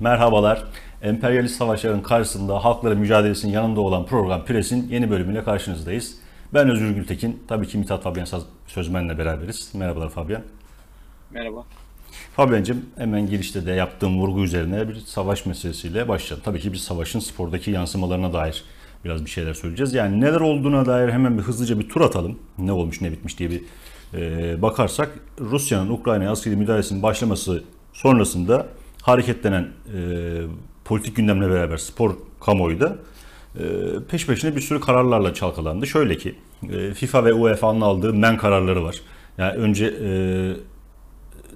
Merhabalar. Emperyalist savaşların karşısında halkların mücadelesinin yanında olan program Pres'in yeni bölümüyle karşınızdayız. Ben Özgür Gültekin, tabii ki Mithat Fabian Sözmen'le beraberiz. Merhabalar Fabian. Merhaba. Fabian'cığım hemen girişte de yaptığım vurgu üzerine bir savaş meselesiyle başlayalım. Tabii ki biz savaşın spordaki yansımalarına dair biraz bir şeyler söyleyeceğiz. Yani neler olduğuna dair hemen bir hızlıca bir tur atalım. Ne olmuş ne bitmiş diye bir e, bakarsak Rusya'nın Ukrayna'ya askeri müdahalesinin başlaması sonrasında hareketlenen e, politik gündemle beraber spor kamuoyu da e, peş peşine bir sürü kararlarla çalkalandı. Şöyle ki e, FIFA ve UEFA'nın aldığı men kararları var. Yani önce e,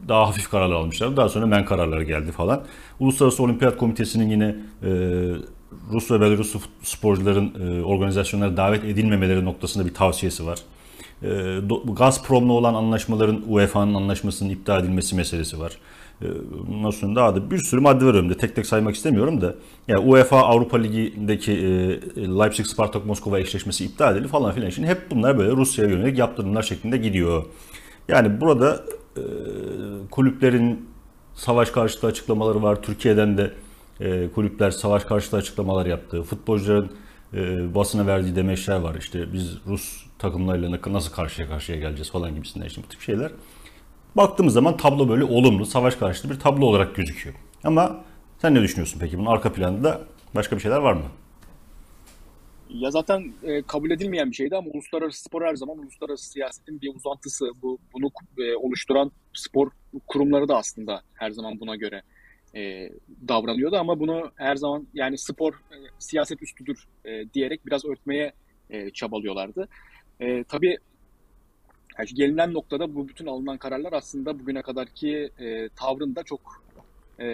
daha hafif kararlar almışlar. Daha sonra men kararları geldi falan. Uluslararası Olimpiyat Komitesi'nin yine e, Rus ve Belarus sporcuların e, organizasyonlara davet edilmemeleri noktasında bir tavsiyesi var. E, Gazprom'la olan anlaşmaların UEFA'nın anlaşmasının iptal edilmesi meselesi var. E, nasıl daha da bir sürü madde var önümde. Tek tek saymak istemiyorum da. Yani UEFA Avrupa Ligi'ndeki e, Leipzig Spartak Moskova eşleşmesi iptal edildi falan filan. Şimdi hep bunlar böyle Rusya'ya yönelik yaptırımlar şeklinde gidiyor. Yani burada e, kulüplerin savaş karşıtı açıklamaları var. Türkiye'den de e, kulüpler savaş karşıtı açıklamalar yaptı. Futbolcuların e, basına verdiği demeçler var. İşte biz Rus takımlarıyla nasıl karşıya karşıya geleceğiz falan gibisinden işte bu tip şeyler. Baktığımız zaman tablo böyle olumlu, savaş karşıtı bir tablo olarak gözüküyor. Ama sen ne düşünüyorsun peki? Bunun arka planında başka bir şeyler var mı? Ya zaten e, kabul edilmeyen bir şeydi ama uluslararası spor her zaman uluslararası siyasetin bir uzantısı. Bu bunu e, oluşturan spor kurumları da aslında her zaman buna göre e, davranıyordu ama bunu her zaman yani spor e, siyaset üstüdür e, diyerek biraz örtmeye e, çabalıyorlardı. E, tabii yani gelinen noktada bu bütün alınan kararlar aslında bugüne kadarki e, tavrında çok e,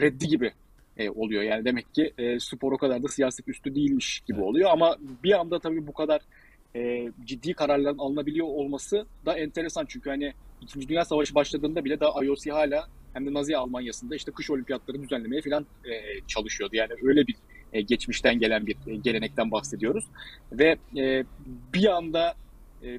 reddi gibi e, oluyor. Yani demek ki e, spor o kadar da siyaset üstü değilmiş gibi oluyor ama bir anda tabii bu kadar e, ciddi kararların alınabiliyor olması da enteresan çünkü hani İkinci Dünya Savaşı başladığında bile daha IOC hala hem de Nazi Almanya'sında işte kış olimpiyatları düzenlemeye falan e, çalışıyordu. Yani öyle bir e, geçmişten gelen bir e, gelenekten bahsediyoruz. Ve e, bir anda e,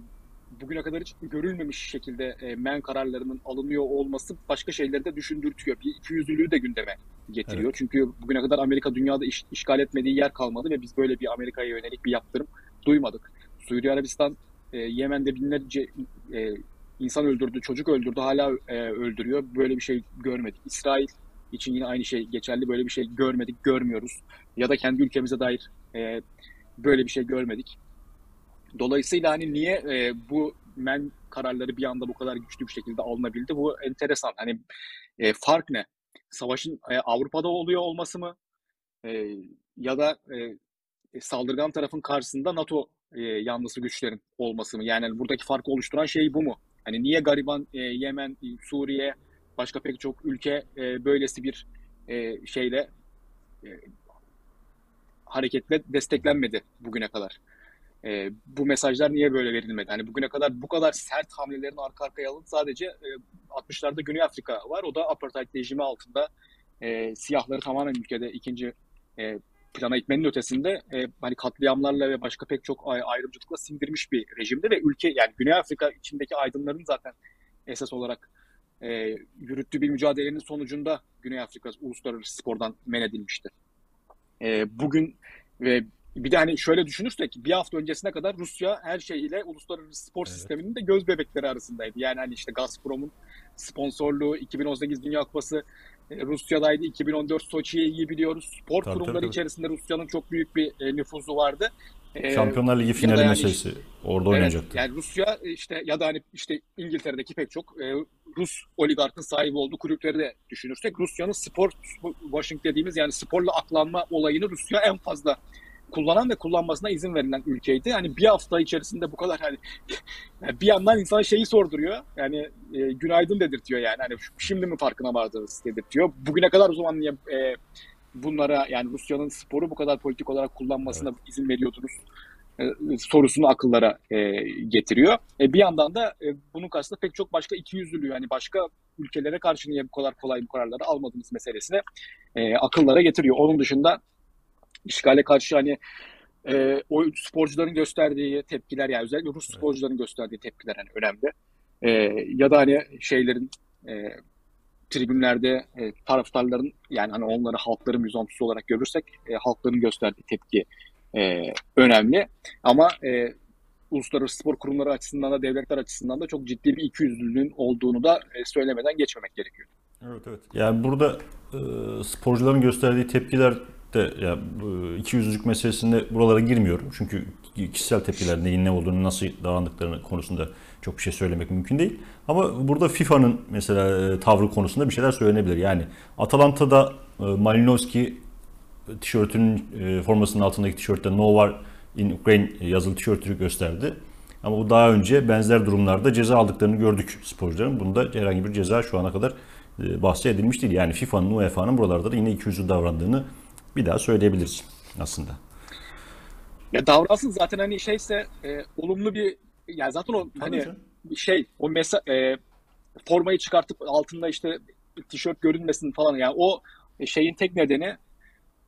bugüne kadar hiç görülmemiş şekilde e, men kararlarının alınıyor olması başka şeyleri de düşündürtüyor. Bir ikiyüzlülüğü de gündeme getiriyor. Evet. Çünkü bugüne kadar Amerika dünyada iş, işgal etmediği yer kalmadı ve biz böyle bir Amerika'ya yönelik bir yaptırım duymadık. Suudi Arabistan e, Yemen'de binlerce e, insan öldürdü, çocuk öldürdü, hala e, öldürüyor. Böyle bir şey görmedik. İsrail için yine aynı şey geçerli. Böyle bir şey görmedik, görmüyoruz. Ya da kendi ülkemize dair e, böyle bir şey görmedik. Dolayısıyla hani niye e, bu men kararları bir anda bu kadar güçlü bir şekilde alınabildi? Bu enteresan. Hani e, fark ne? Savaşın e, Avrupa'da oluyor olması mı? E, ya da e, saldırgan tarafın karşısında NATO e, yanlısı güçlerin olması mı? Yani hani buradaki farkı oluşturan şey bu mu? Hani niye gariban e, Yemen, Suriye, başka pek çok ülke e, böylesi bir e, şeyle e, hareketle desteklenmedi bugüne kadar? E, bu mesajlar niye böyle verilmedi? Hani bugüne kadar bu kadar sert hamlelerin arka arkaya alınıp sadece e, 60'larda Güney Afrika var. O da apartheid rejimi altında e, siyahları tamamen ülkede ikinci e, plana itmenin ötesinde e, hani katliamlarla ve başka pek çok ayrımcılıkla sindirmiş bir rejimdi ve ülke yani Güney Afrika içindeki aydınların zaten esas olarak e, yürüttüğü bir mücadelenin sonucunda Güney Afrika uluslararası spordan men edilmişti. E, bugün ve bir de hani şöyle düşünürsek bir hafta öncesine kadar Rusya her şeyiyle uluslararası spor evet. sisteminin de göz bebekleri arasındaydı. Yani hani işte Gazprom'un sponsorluğu, 2018 Dünya Kupası e, Rusya'daydı. 2014 Soçi'yi iyi biliyoruz. Spor tabii, kurumları tabii. içerisinde Rusya'nın çok büyük bir e, nüfuzu vardı. E, Şampiyonlar Ligi finali yani meselesi orada evet, oynayacaktı. Yani Rusya işte ya da hani işte İngiltere'deki pek çok e, Rus oligarkın sahibi olduğu kulüpleri de düşünürsek Rusya'nın spor washing dediğimiz yani sporla aklanma olayını Rusya en fazla kullanan ve kullanmasına izin verilen ülkeydi. Yani bir hafta içerisinde bu kadar hani yani bir yandan insan şeyi sorduruyor. Yani e, günaydın dedirtiyor yani. Hani şimdi mi farkına vardınız dedirtiyor. Bugüne kadar o zaman niye e, bunlara yani Rusya'nın sporu bu kadar politik olarak kullanmasına evet. izin veriyordunuz? E, sorusunu akıllara e, getiriyor. E, bir yandan da e, bunun karşısında pek çok başka iki yüzlülüğü yani başka ülkelere karşı niye bu kadar kolay bu kararları almadığımız meselesini e, akıllara getiriyor. Onun dışında işgale karşı hani e, o sporcuların gösterdiği tepkiler yani özellikle Rus sporcuların gösterdiği tepkiler hani önemli. E, ya da hani şeylerin e, tribünlerde e, taraftarların yani hani onları halkların müzantısı olarak görürsek e, halkların gösterdiği tepki e, önemli. Ama e, uluslararası spor kurumları açısından da devletler açısından da çok ciddi bir ikiyüzlülüğün olduğunu da e, söylemeden geçmemek gerekiyor. Evet evet. Yani burada e, sporcuların gösterdiği tepkiler de ya bu ikiyüzlülük meselesinde buralara girmiyorum. Çünkü kişisel tepkiler neyin ne olduğunu, nasıl davrandıklarını konusunda çok bir şey söylemek mümkün değil. Ama burada FIFA'nın mesela e, tavrı konusunda bir şeyler söylenebilir. Yani Atalanta'da e, Malinowski tişörtünün e, formasının altındaki tişörtte No War in Ukraine yazılı tişörtü gösterdi. Ama bu daha önce benzer durumlarda ceza aldıklarını gördük sporcuların. Bunda herhangi bir ceza şu ana kadar e, bahsi edilmiş değil. Yani FIFA'nın, UEFA'nın buralarda da yine ikiyüzlü davrandığını bir daha söyleyebiliriz aslında. Ya davransın zaten hani şeyse e, olumlu bir yani zaten o hani bir şey o mesa e, formayı çıkartıp altında işte tişört görünmesin falan. Yani o şeyin tek nedeni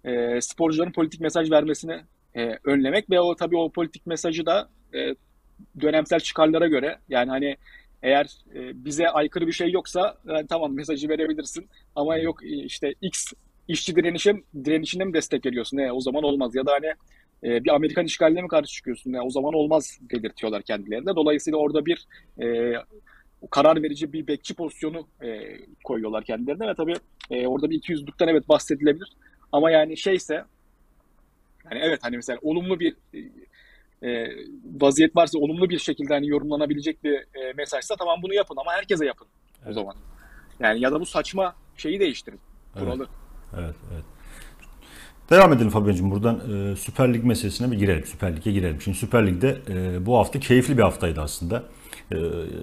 e, sporcuların politik mesaj vermesini e, önlemek ve o tabii o politik mesajı da e, dönemsel çıkarlara göre. Yani hani eğer e, bize aykırı bir şey yoksa yani tamam mesajı verebilirsin ama yok e, işte X işçi direnişim direnişine mi destek veriyorsun? Ne o zaman olmaz ya da hani e, bir Amerikan işgaline mi karşı çıkıyorsun? Ne o zaman olmaz belirtiyorlar kendilerine. Dolayısıyla orada bir e, karar verici bir bekçi pozisyonu e, koyuyorlar kendilerine ve tabii e, orada bir ikiyüzlülükten evet bahsedilebilir. Ama yani şeyse yani evet hani mesela olumlu bir e, vaziyet varsa olumlu bir şekilde hani yorumlanabilecek bir e, mesajsa tamam bunu yapın ama herkese yapın evet. o zaman. Yani ya da bu saçma şeyi değiştirin. Kuralı. Evet, evet. evet. Devam edelim Fabian'cığım buradan e, Süper Lig meselesine bir girelim. Süper Lig'e girelim. Şimdi Süper Lig'de e, bu hafta keyifli bir haftaydı aslında. E,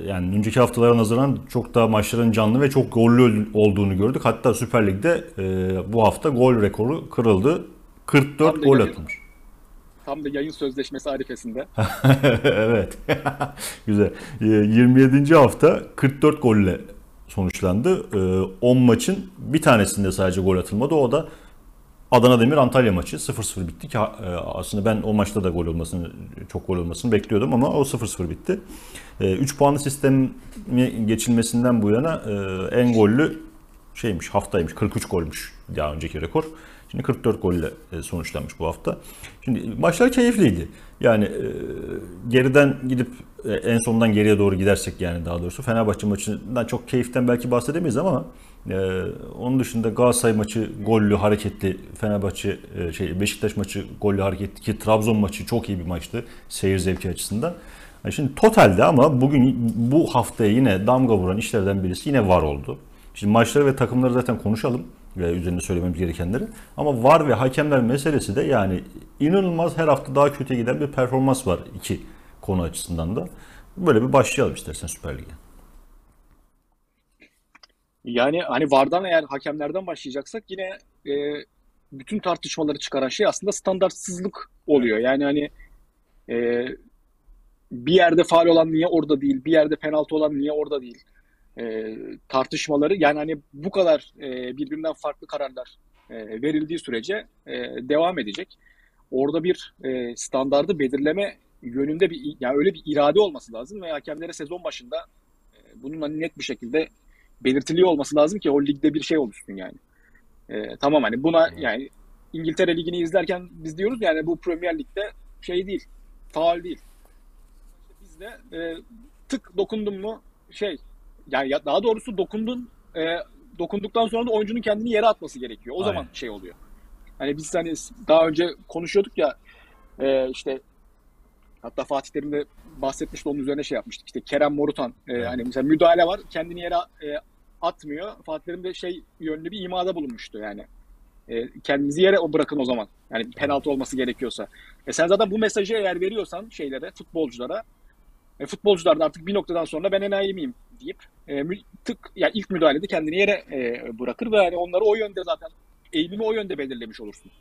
yani önceki haftalara nazaran çok daha maçların canlı ve çok gollü olduğunu gördük. Hatta Süper Lig'de e, bu hafta gol rekoru kırıldı. 44 gol yayın, atılmış. Tam da yayın sözleşmesi arifesinde. evet. Güzel. 27. hafta 44 golle sonuçlandı. 10 maçın bir tanesinde sadece gol atılmadı. O da Adana Demir Antalya maçı 0-0 bitti ki e, aslında ben o maçta da gol olmasını çok gol olmasını bekliyordum ama o 0-0 bitti. 3 e, puanlı sistemi geçilmesinden bu yana e, en gollü şeymiş haftaymış 43 golmüş daha önceki rekor. Şimdi 44 golle sonuçlanmış bu hafta. Şimdi maçlar keyifliydi. Yani geriden gidip en sondan geriye doğru gidersek yani daha doğrusu Fenerbahçe maçından çok keyiften belki bahsedemeyiz ama ee, onun dışında Galatasaray maçı gollü hareketli, Fenerbahçe e, şey Beşiktaş maçı gollü hareketli ki Trabzon maçı çok iyi bir maçtı seyir zevki açısından. Yani şimdi totalde ama bugün bu haftaya yine damga vuran işlerden birisi yine var oldu. Şimdi maçları ve takımları zaten konuşalım ve üzerinde söylememiz gerekenleri. Ama var ve hakemler meselesi de yani inanılmaz her hafta daha kötü giden bir performans var iki konu açısından da. Böyle bir başlayalım istersen Süper Lig'e. Yani hani VAR'dan eğer hakemlerden başlayacaksak yine e, bütün tartışmaları çıkaran şey aslında standartsızlık oluyor. Yani hani e, bir yerde faal olan niye orada değil, bir yerde penaltı olan niye orada değil e, tartışmaları yani hani bu kadar e, birbirinden farklı kararlar e, verildiği sürece e, devam edecek. Orada bir e, standardı belirleme yönünde bir yani öyle bir irade olması lazım ve hakemlere sezon başında e, bunun hani net bir şekilde belirtiliyor olması lazım ki o ligde bir şey oluşsun yani. E, tamam hani buna yani İngiltere Ligi'ni izlerken biz diyoruz yani bu Premier Lig'de şey değil, faal değil. İşte bizde e, tık dokundun mu şey yani daha doğrusu dokundun e, dokunduktan sonra da oyuncunun kendini yere atması gerekiyor. O Aynen. zaman şey oluyor. Hani biz hani daha önce konuşuyorduk ya e, işte hatta Fatih Terim de bahsetmişti onun üzerine şey yapmıştık. İşte Kerem Morutan e, evet. hani mesela müdahale var kendini yere e, atmıyor. Fatih Terim de şey yönlü bir imada bulunmuştu yani. E, kendinizi yere o bırakın o zaman. Yani penaltı olması gerekiyorsa. E sen zaten bu mesajı eğer veriyorsan şeylere, futbolculara e, futbolcular da artık bir noktadan sonra ben enayi miyim deyip e, tık yani ilk müdahalede kendini yere e, bırakır ve yani onları o yönde zaten eğilimi o yönde belirlemiş olursun.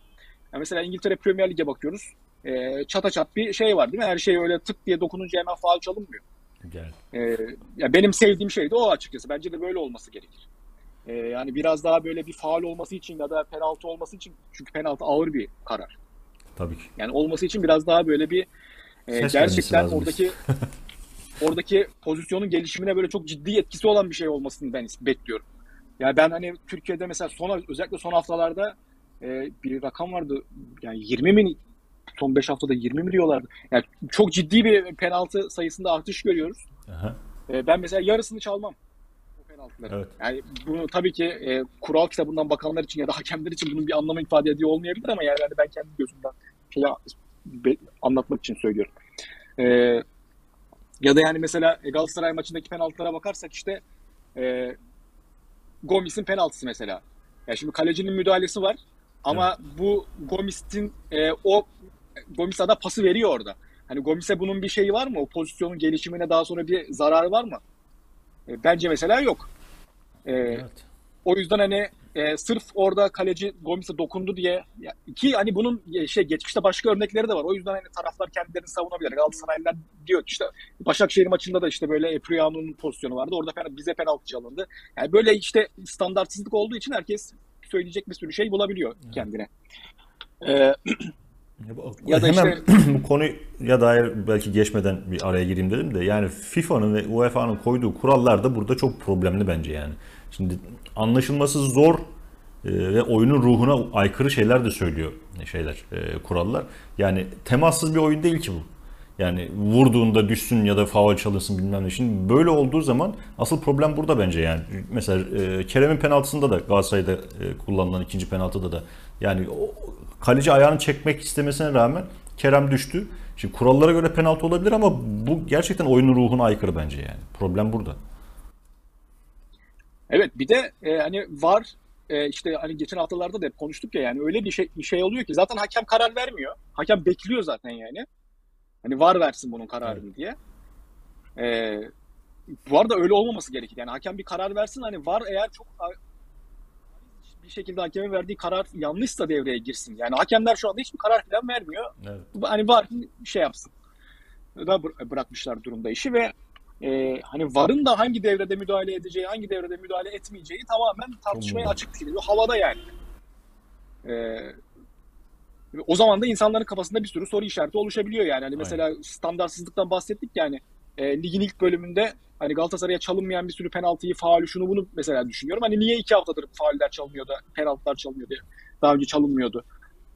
Yani mesela İngiltere Premier Lig'e bakıyoruz. E, çata çat bir şey var değil mi? Her şey öyle tık diye dokununca hemen faal çalınmıyor. Gel. E, ya benim sevdiğim şey de o açıkçası. Bence de böyle olması gerekir. E, yani biraz daha böyle bir faal olması için ya da penaltı olması için çünkü penaltı ağır bir karar. Tabii ki. Yani olması için biraz daha böyle bir e, gerçekten oradaki oradaki pozisyonun gelişimine böyle çok ciddi etkisi olan bir şey olmasını ben bekliyorum. Yani ben hani Türkiye'de mesela son özellikle son haftalarda e, bir rakam vardı. Yani 20 mi son 5 haftada 20 mi diyorlardı. Yani çok ciddi bir penaltı sayısında artış görüyoruz. Aha, E, ben mesela yarısını çalmam o penaltıları. evet. Yani bunu tabii ki e, kural kitabından bakanlar için ya da hakemler için bunun bir anlamı ifade ediyor olmayabilir ama yani hani ben kendi gözümden şey anlatmak için söylüyorum. E, ya da yani mesela Galatasaray maçındaki penaltılara bakarsak işte e, Gomis'in penaltısı mesela. Ya şimdi kalecinin müdahalesi var ama bu Gomis'in e, o Gomis ada pası veriyor orada. Hani Gomis'e bunun bir şeyi var mı? O pozisyonun gelişimine daha sonra bir zararı var mı? E, bence mesela yok. E, Evet. o yüzden hani e, sırf orada kaleci Gomis'e dokundu diye ya, ki hani bunun şey geçmişte başka örnekleri de var. O yüzden hani taraflar kendilerini savunabilir. Galatasaraylılar diyor ki işte Başakşehir maçında da işte böyle Epriano'nun pozisyonu vardı. Orada pen- bize penaltı çalındı. Yani böyle işte standartsızlık olduğu için herkes söyleyecek bir sürü şey bulabiliyor kendine. E, Ya, bu- Ya da hemen işte- bu konuya dair belki geçmeden bir araya gireyim dedim de yani FIFA'nın ve UEFA'nın koyduğu kurallar da burada çok problemli bence yani. Şimdi anlaşılması zor e, ve oyunun ruhuna aykırı şeyler de söylüyor şeyler e, kurallar. Yani temassız bir oyun değil ki bu. Yani vurduğunda düşsün ya da faul çalınsın bilmem ne. Şimdi böyle olduğu zaman asıl problem burada bence yani. Mesela e, Kerem'in penaltısında da Galatasaray'da e, kullanılan ikinci penaltıda da yani o, kaleci ayağını çekmek istemesine rağmen Kerem düştü. Şimdi kurallara göre penaltı olabilir ama bu gerçekten oyunun ruhuna aykırı bence yani. Problem burada. Evet bir de e, hani var e, işte hani geçen haftalarda da hep konuştuk ya yani öyle bir şey bir şey oluyor ki zaten hakem karar vermiyor. Hakem bekliyor zaten yani. Hani var versin bunun kararını diye. E, bu arada öyle olmaması gerekir. Yani hakem bir karar versin hani var eğer çok bir şekilde hakemin verdiği karar yanlışsa devreye girsin. Yani hakemler şu anda hiçbir karar falan vermiyor. Evet. Hani var şey yapsın. Da bıra- bırakmışlar durumda işi ve e, hani VAR'ın da hangi devrede müdahale edeceği, hangi devrede müdahale etmeyeceği tamamen tartışmaya açık bir. Havada yani. E, o zaman da insanların kafasında bir sürü soru işareti oluşabiliyor yani. Hani mesela standartsızlıktan bahsettik yani. E, ligin ilk bölümünde hani Galatasaray'a çalınmayan bir sürü penaltıyı, faulü, şunu bunu mesela düşünüyorum. Hani niye iki haftadır fauller çalınıyordu, penaltılar çalınıyordu, daha önce çalınmıyordu.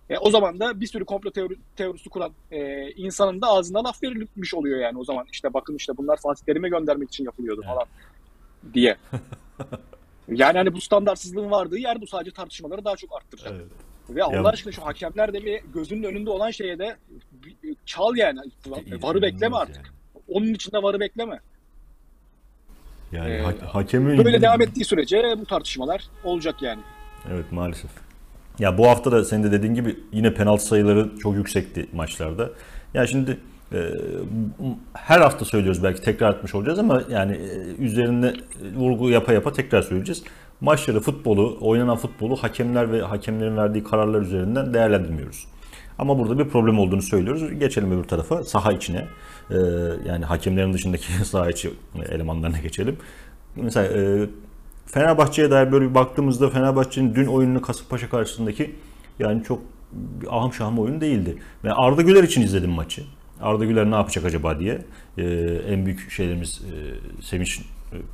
E, o zaman da bir sürü komplo teori, teorisi kuran e, insanın da ağzına laf verilmiş oluyor yani o zaman. işte bakın işte bunlar Fatih Terim'e göndermek için yapılıyordu falan diye. Yani hani bu standartsızlığın vardığı yer bu sadece tartışmaları daha çok arttıracak. Evet. Ve Allah Ya- aşkına şu hakemler de bir gözünün önünde olan şeye de çal yani. Varı bekleme artık. Onun içinde varı bekleme. Yani, Ee, ha- hakemin Böyle devam ettiği sürece bu tartışmalar olacak yani. Evet maalesef. Ya bu hafta da senin de dediğin gibi yine penaltı sayıları çok yüksekti maçlarda. Ya şimdi e, her hafta söylüyoruz belki tekrar etmiş olacağız ama yani e, üzerinde vurgu yapa yapa tekrar söyleyeceğiz. Maçları, futbolu, oynanan futbolu hakemler ve hakemlerin verdiği kararlar üzerinden değerlendirmiyoruz. Ama burada bir problem olduğunu söylüyoruz. Geçelim öbür tarafa, saha içine. E, yani hakemlerin dışındaki saha içi elemanlarına geçelim. Mesela e, Fenerbahçe'ye dair böyle bir baktığımızda Fenerbahçe'nin dün oyununu Kasımpaşa karşısındaki yani çok ahım şahım oyun değildi. Ve Arda Güler için izledim maçı. Arda Güler ne yapacak acaba diye. Ee, en büyük şeylerimiz e, sevinç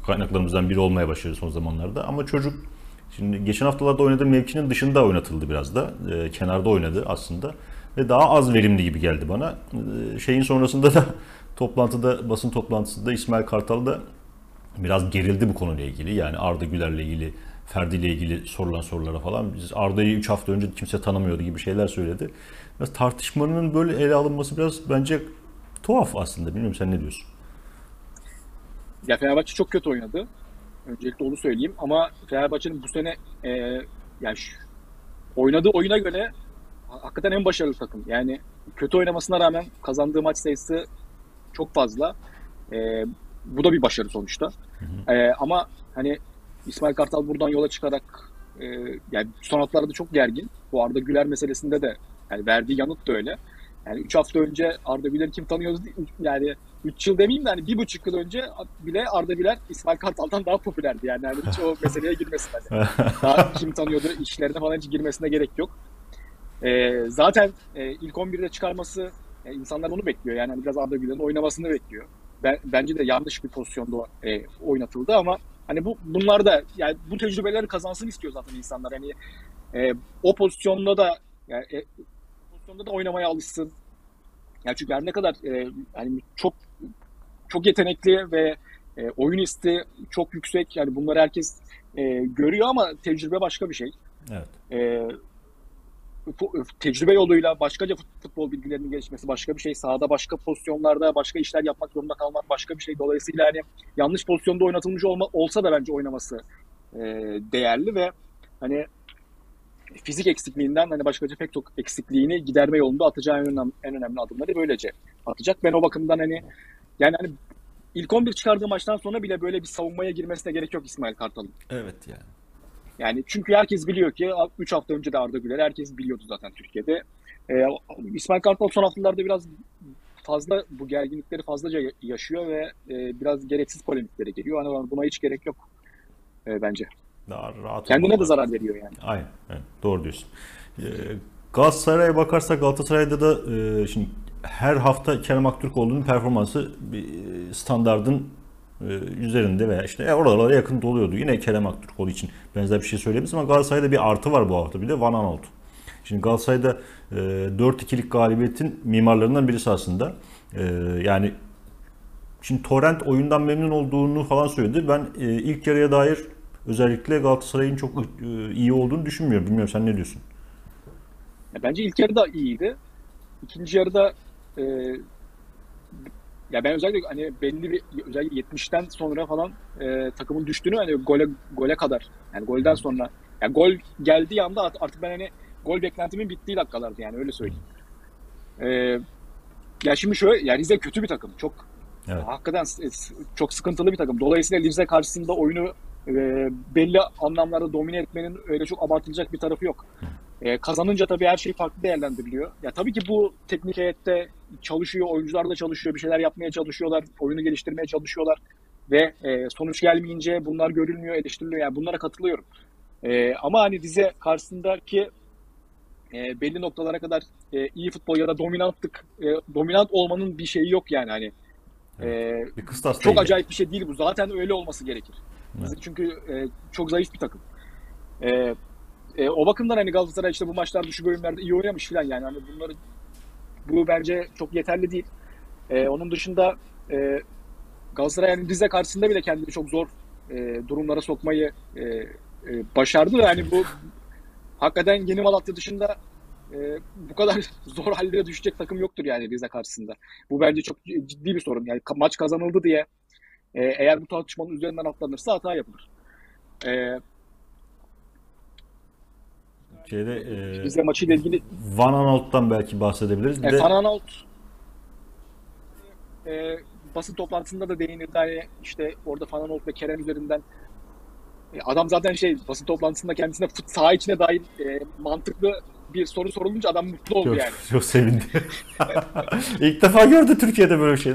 kaynaklarımızdan biri olmaya başladı son zamanlarda. Ama çocuk şimdi geçen haftalarda oynadığı mevkinin dışında oynatıldı biraz da. Ee, kenarda oynadı aslında. Ve daha az verimli gibi geldi bana. Ee, şeyin sonrasında da toplantıda basın toplantısında İsmail Kartal da biraz gerildi bu konuyla ilgili. Yani Arda Güler'le ilgili, Ferdi ile ilgili sorulan sorulara falan. Biz Arda'yı 3 hafta önce kimse tanımıyordu gibi şeyler söyledi. Biraz tartışmanın böyle ele alınması biraz bence tuhaf aslında. Bilmiyorum sen ne diyorsun? Ya Fenerbahçe çok kötü oynadı. Öncelikle onu söyleyeyim. Ama Fenerbahçe'nin bu sene e, yani şu- oynadığı oyuna göre hakikaten en başarılı takım. Yani kötü oynamasına rağmen kazandığı maç sayısı çok fazla. E, bu da bir başarı sonuçta. E, ama hani İsmail Kartal buradan yola çıkarak e, yani son haftalarda çok gergin. Bu Arda Güler meselesinde de yani verdiği yanıt da öyle. Yani 3 hafta önce Arda Güler'i kim tanıyoruz yani 3 yıl demeyeyim de hani bir buçuk yıl önce bile Arda Güler İsmail Kartal'dan daha popülerdi. Yani hani hiç o meseleye girmesin. Hani. Daha kim tanıyordu işlerine falan hiç girmesine gerek yok. Ee, zaten e, ilk 11'de çıkarması e, insanlar onu bekliyor. Yani hani biraz Arda Güler'in oynamasını bekliyor. Ben, bence de yanlış bir pozisyonda e, oynatıldı ama Hani bu bunlar da yani bu tecrübeleri kazansın istiyor zaten insanlar. Hani e, o pozisyonda da yani e, pozisyonda da oynamaya alışsın. Yani çünkü her ne kadar e, hani çok çok yetenekli ve e, oyun isteği çok yüksek. Yani bunları herkes e, görüyor ama tecrübe başka bir şey. Evet. E, tecrübe yoluyla başkaca futbol bilgilerinin gelişmesi başka bir şey. Sahada başka pozisyonlarda başka işler yapmak zorunda kalmak başka bir şey. Dolayısıyla hani yanlış pozisyonda oynatılmış olma, olsa da bence oynaması e, değerli ve hani fizik eksikliğinden hani başkaca pek çok eksikliğini giderme yolunda atacağı en önemli, en önemli adımları böylece atacak. Ben o bakımdan hani yani hani ilk 11 çıkardığı maçtan sonra bile böyle bir savunmaya girmesine gerek yok İsmail Kartal'ın. Evet yani. Yani çünkü herkes biliyor ki 3 hafta önce de Arda Güler herkes biliyordu zaten Türkiye'de. Ee, İsmail Kartal son haftalarda biraz fazla bu gerginlikleri fazlaca yaşıyor ve e, biraz gereksiz polemiklere geliyor. Hani buna hiç gerek yok e, bence. Daha rahat Kendine de zarar veriyor yani. Aynen. Evet, doğru diyorsun. Ee, Galatasaray'a bakarsak Galatasaray'da da e, şimdi her hafta Kerem Aktürkoğlu'nun performansı bir e, standardın üzerinde veya işte oralara yakın doluyordu. Yine Kerem Aktürkoğlu için benzer bir şey söyleyebiliriz ama Galatasaray'da bir artı var bu hafta bir de Van Aanholt. Şimdi Galatasaray'da 4-2'lik galibiyetin mimarlarından birisi aslında. Yani şimdi Torrent oyundan memnun olduğunu falan söyledi. Ben ilk yarıya dair özellikle Galatasaray'ın çok iyi olduğunu düşünmüyorum. Bilmiyorum sen ne diyorsun? Bence ilk yarıda iyiydi. İkinci yarıda e, ya ben özellikle hani belli bir özellikle 70'ten sonra falan e, takımın düştüğünü hani gole gole kadar yani golden sonra yani gol geldiği anda artık ben hani gol beklentimin bittiği dakikalardı yani öyle söyleyeyim. E, ya şimdi şöyle yani Rize kötü bir takım. Çok evet. hakikaten çok sıkıntılı bir takım. Dolayısıyla Rize karşısında oyunu e, belli anlamlarda domine etmenin öyle çok abartılacak bir tarafı yok. E, kazanınca tabii her şey farklı değerlendiriliyor. Ya tabii ki bu teknik heyette çalışıyor, oyuncular da çalışıyor, bir şeyler yapmaya çalışıyorlar, oyunu geliştirmeye çalışıyorlar ve e, sonuç gelmeyince bunlar görülmüyor, eleştiriliyor. Yani bunlara katılıyorum. E, ama hani Rize karşısındaki e, belli noktalara kadar e, iyi futbol ya da dominantlık, e, dominant olmanın bir şeyi yok yani hani. E, bir çok değil. acayip bir şey değil bu. Zaten öyle olması gerekir. Evet. Çünkü e, çok zayıf bir takım. E, e, o bakımdan hani Galatasaray işte bu maçlarda şu bölümlerde iyi oynamış falan yani. Hani bunları bu bence çok yeterli değil. E, onun dışında e, Galatasaray yani Rize karşısında bile kendini çok zor e, durumlara sokmayı e, e, başardı. Yani bu hakikaten Yeni Malatya dışında e, bu kadar zor hallere düşecek takım yoktur yani Rize karşısında. Bu bence çok ciddi bir sorun. Yani maç kazanıldı diye e, eğer bu tartışmanın üzerinden atlanırsa hata yapılır. E, Şeyde, e, Rize maçıyla ilgili Van Aanholt'tan belki bahsedebiliriz. Bir e, de... Van Aanholt e, basın toplantısında da değinildi. Hani işte orada Van Aanholt ve Kerem üzerinden e, adam zaten şey basın toplantısında kendisine fut, saha içine dair e, mantıklı bir soru sorulunca adam mutlu oldu çok, yani. Çok sevindi. İlk defa gördü Türkiye'de böyle bir şey.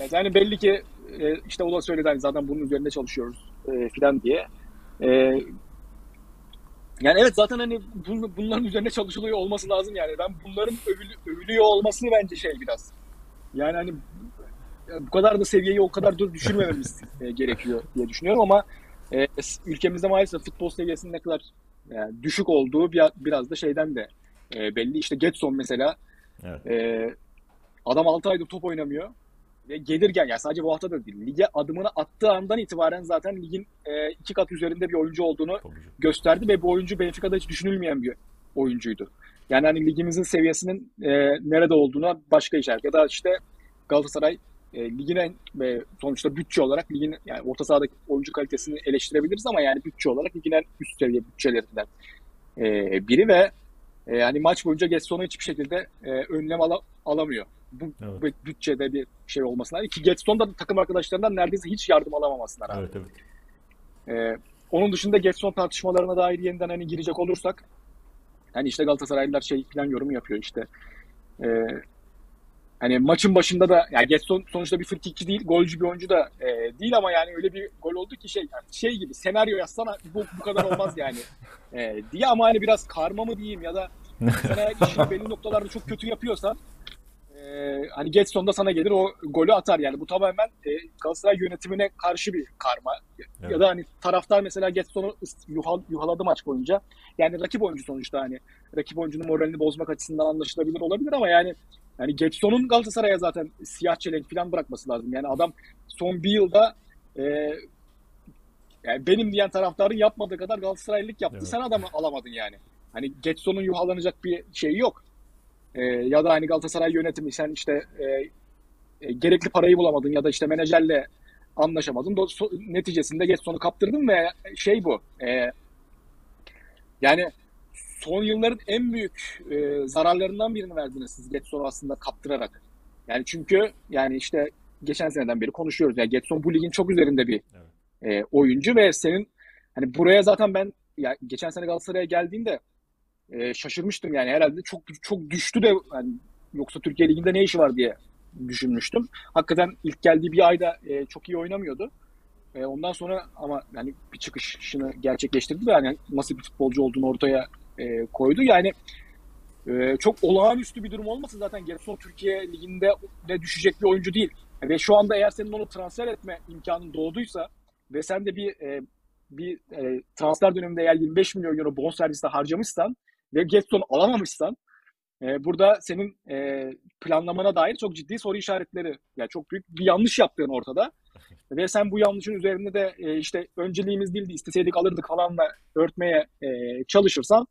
Evet, yani belli ki e, işte o da söyledi hani zaten bunun üzerinde çalışıyoruz e, filan diye. E, yani evet zaten hani bunların üzerine çalışılıyor olması lazım yani. Ben bunların övülü, övülüyor olmasını bence şey biraz. Yani hani bu kadar da seviyeyi o kadar dur düşürmememiz e, gerekiyor diye düşünüyorum ama e, ülkemizde maalesef futbol seviyesinin ne kadar yani düşük olduğu bir, biraz da şeyden de e, belli. İşte Getson mesela evet. e, adam 6 aydır top oynamıyor ve gelirken yani sadece bu hafta da değil lige adımını attığı andan itibaren zaten ligin e, iki kat üzerinde bir oyuncu olduğunu gösterdi ve bu oyuncu Benfica'da hiç düşünülmeyen bir oyuncuydu. Yani hani ligimizin seviyesinin e, nerede olduğuna başka işaret ya da işte Galatasaray e, ligin en ve sonuçta bütçe olarak ligin yani orta sahadaki oyuncu kalitesini eleştirebiliriz ama yani bütçe olarak ligin en üst seviye bütçelerinden e, biri ve e, yani maç boyunca Getson'u hiçbir şekilde e, önlem ala, alamıyor bu evet. bütçede bir şey olmasına rağmen ki Getson da takım arkadaşlarından neredeyse hiç yardım alamamasına rağmen. Evet, evet. Ee, onun dışında Getson tartışmalarına dair yeniden hani girecek olursak hani işte Galatasaraylılar şey plan yorum yapıyor işte. Ee, hani maçın başında da yani Getson sonuçta bir frikikçi değil, golcü bir oyuncu da e, değil ama yani öyle bir gol oldu ki şey yani şey gibi senaryo yazsana bu, bu kadar olmaz yani e, diye ama hani biraz karma mı diyeyim ya da sen eğer işini belli noktalarda çok kötü yapıyorsan e, hani Getson da sana gelir o golü atar. Yani bu tamamen e, Galatasaray yönetimine karşı bir karma. Evet. ya da hani taraftar mesela Getson'u yuhal, yuhaladı maç boyunca. Yani rakip oyuncu sonuçta hani rakip oyuncunun moralini bozmak açısından anlaşılabilir olabilir ama yani yani Getson'un Galatasaray'a zaten siyah çelenk falan bırakması lazım yani adam son bir yılda e, yani benim diyen taraftarın yapmadığı kadar Galatasaraylık yaptı. Evet. Sen adamı alamadın yani. Hani Getson'un yuhalanacak bir şeyi yok. Ee, ya da hani Galatasaray yönetimi sen işte e, e, gerekli parayı bulamadın ya da işte menajerle anlaşamadın. Do- so- neticesinde Getson'u kaptırdın ve şey bu. e, yani son yılların en büyük e, zararlarından birini verdiniz siz Getson'u aslında kaptırarak. Yani çünkü yani işte geçen seneden beri konuşuyoruz. Yani Getson bu ligin çok üzerinde bir e, oyuncu ve senin hani buraya zaten ben ya geçen sene Galatasaray'a geldiğinde e, şaşırmıştım yani herhalde çok çok düştü de yani yoksa Türkiye Ligi'nde ne işi var diye düşünmüştüm. Hakikaten ilk geldiği bir ayda e, çok iyi oynamıyordu. E, ondan sonra ama yani bir çıkışını gerçekleştirdi ve yani nasıl bir futbolcu olduğunu ortaya e, koydu. Yani e, çok olağanüstü bir durum olmasa zaten Getson Türkiye Ligi'nde de düşecek bir oyuncu değil. Ve şu anda eğer senin onu transfer etme imkanın doğduysa ve sen de bir e, bir e, transfer döneminde eğer 25 milyon euro bonserviste harcamışsan ve Getson'u alamamışsan e, burada senin e, planlamana dair çok ciddi soru işaretleri yani çok büyük bir yanlış yaptığın ortada. Ve sen bu yanlışın üzerinde de e, işte önceliğimiz değildi isteseydik alırdık falanla örtmeye e, çalışırsan